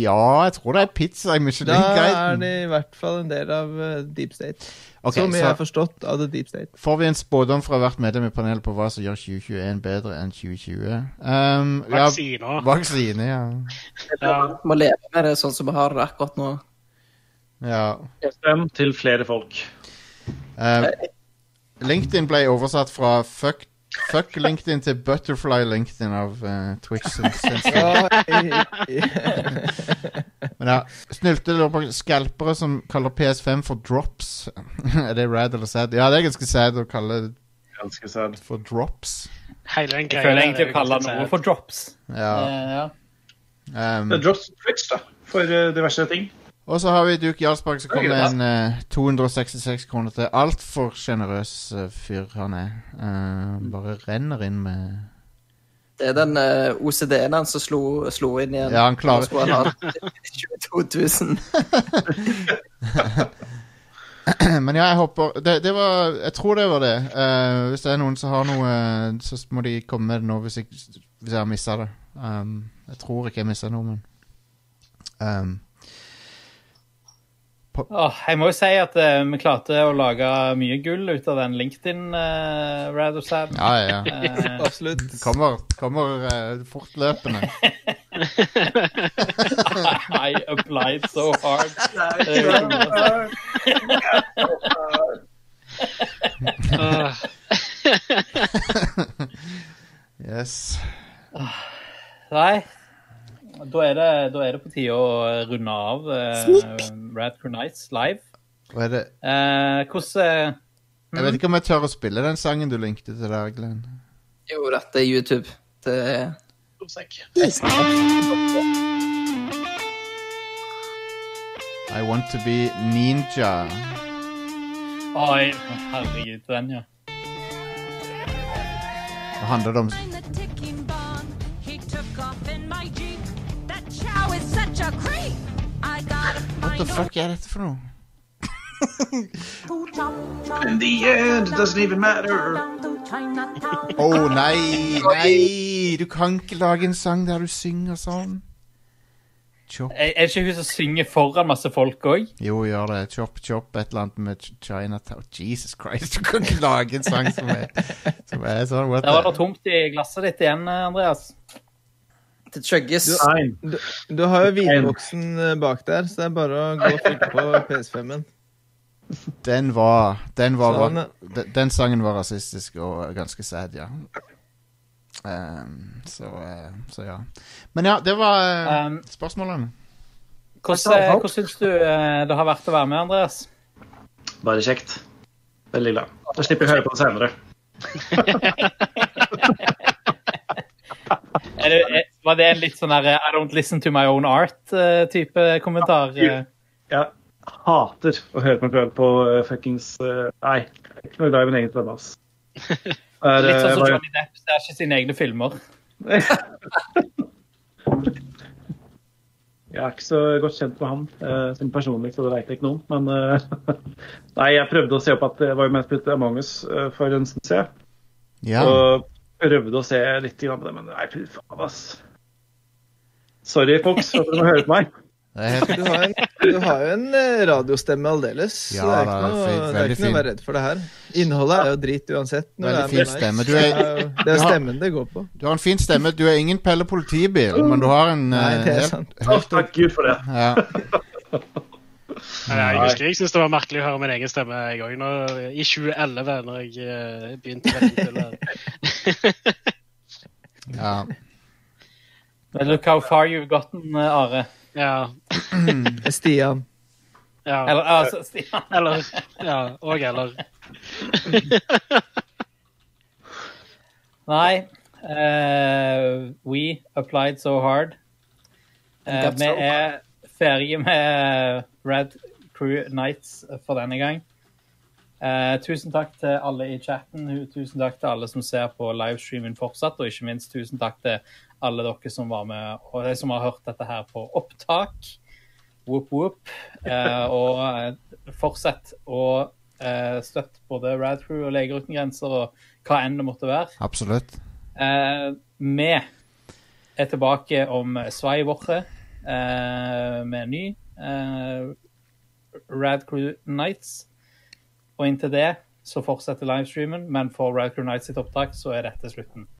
ja, jeg tror det er pizza i Da er Michelin-guiden. de i hvert fall en del av eh, Deep State. Ok, Som jeg har så forstått av The Deep State. får vi en spådom fra hvert medlem i panelet på hva som gjør 2021 bedre enn 2020. Um, ja, Vaksiner. vaksine, ja. Ja. Må leve med det sånn som vi har det akkurat nå. Ja. FM til flere folk. Uh, LinkedIn ble oversatt fra fuck, fuck LinkedIn til Butterfly LinkedIn av uh, Twitch. (laughs) Ja, i, i, Men ja, Snylte lurer på skalpere som kaller PS5 for drops. (laughs) er det rad eller sad? Ja, det er ganske sad å kalle det Ganske sad. for drops. Hele den Jeg føler egentlig er å kalle noe for drops. Ja. Eh, ja. Um, Det er drops på Twitch, da. For eh, diverse ting. Og så har vi Duke Jarlsberg som kom med en eh, 266 kroner til. Altfor sjenerøs uh, fyr han er. Eh, bare renner inn med Det er den uh, OCD-en han som slo, slo inn igjen. Ja, han klarer- skulle han ha 22 000. Men ja, jeg håper det, det var Jeg tror det var det. Eh, hvis det er noen som har noe, eh, så må de komme med det nå hvis jeg, hvis jeg har missa det. Um, jeg tror ikke jeg mista noe, men um, Åh, jeg må jo si at uh, vi klarte å lage mye gull ut av den LinkedIn uh, Radosad. Ja, ja. ja. (laughs) Eh, (laughs) absolutt. Det kommer, kommer uh, fortløpende. (laughs) I applied so hard. Yes. Nei. Da er, det, da er det på tide å runde av uh, Radcrew Nights live. Hva er det Uh, hvordan Jeg vet ikke om jeg tør å spille den sangen du linkte til der, Glenn. Jo, dette er YouTube. Det er I want to be ninja. Oi, herregud, den, ja. Hva handler det om? In my Jeep. What the fuck er dette for noe? In the end, it doesn't even matter. Å oh, nei, nei! Du kan ikke lage en sang der du synger sånn. Chop. Er er ikke hun som synger foran masse folk òg? Jo, gjør det. Chop Chop, et eller annet med Chinatown. Jesus Christ, du kan ikke lage en sang som er, som er sånn. What Der var det tomt i glasset ditt igjen, Andreas. Det chugges. Du, Du, du har jo vinboksen eh, bak der, så det er bare å gå og fylle på (laughs) PS5-en. Den var Den, var, Sånn, den, den sangen var rasistisk og ganske sad, ja. Um, så, eh, så ja. Men ja, det var Um, spørsmålene. Hvordan, hvordan syns du det har vært å være med, Andreas? Bare kjekt. Veldig glad. Da slipper jeg å høre på det senere. (laughs) Er du, er, var det en litt sånn der I don't listen to my own art-type kommentar? Ja. Jeg hater å høre meg selv på uh, fuckings uh, Nei, ikke noe glad i min egen stemme, ass. (laughs) Er, Litt sånn eh, som Johnny Depp ser ikke sine egne filmer. (laughs) Jeg er ikke så godt kjent med han uh, sin personlig, så det vet jeg ikke noe om. Men uh, (laughs) nei, jeg prøvde å se opp at det var jo mest blitt Among us uh, for en stund siden. Ja. Og prøvde å se litt på det, men nei, fy faen, ass. Sorry, folks, for at dere må høre på meg. (laughs) Du har, en, du har jo en eh, radiostemme aldeles, Ja, så det er ikke noe, fin- det er ikke noe å være redd for det her. Innholdet er jo drit uansett. når Veldig fin stemme. Du er- det er, jo- du stemmen det går på. du har en fin stemme. Du er ingen Pelle politibil, men du har en Nei, eh, det er helt, takk Gud for det. ja. Nei, Jeg husker jeg syntes det var merkelig å høre min egen stemme jeg gang i 2011, når jeg eh, begynte med det. til, det. ja. Men Look how far you've gotten, eh, Are. Ja, (clears throat) Stian. ja. Eller altså, Stian. Eller Ja, og eller. Nei. Uh, we applied so hard. Uh, vi er ferdige med Red Crew Nights for denne gang. Uh, tusen takk til alle i chatten. Tusen takk til alle som ser på livestreamen fortsatt. Og ikke minst tusen takk til alle dere som var med, og de som har hørt dette her på opptak. Whoop, whoop. Eh, (laughs) og eh, fortsett å eh, støtte både Rad Crew og Leger uten grenser og hva enn det måtte være. Absolutt. Eh, vi er tilbake om svai våre eh, med ny eh, Rad Crew Nights. Og inntil det så fortsetter livestreamen, men for Rad Crew Nights sitt opptak så er dette slutten.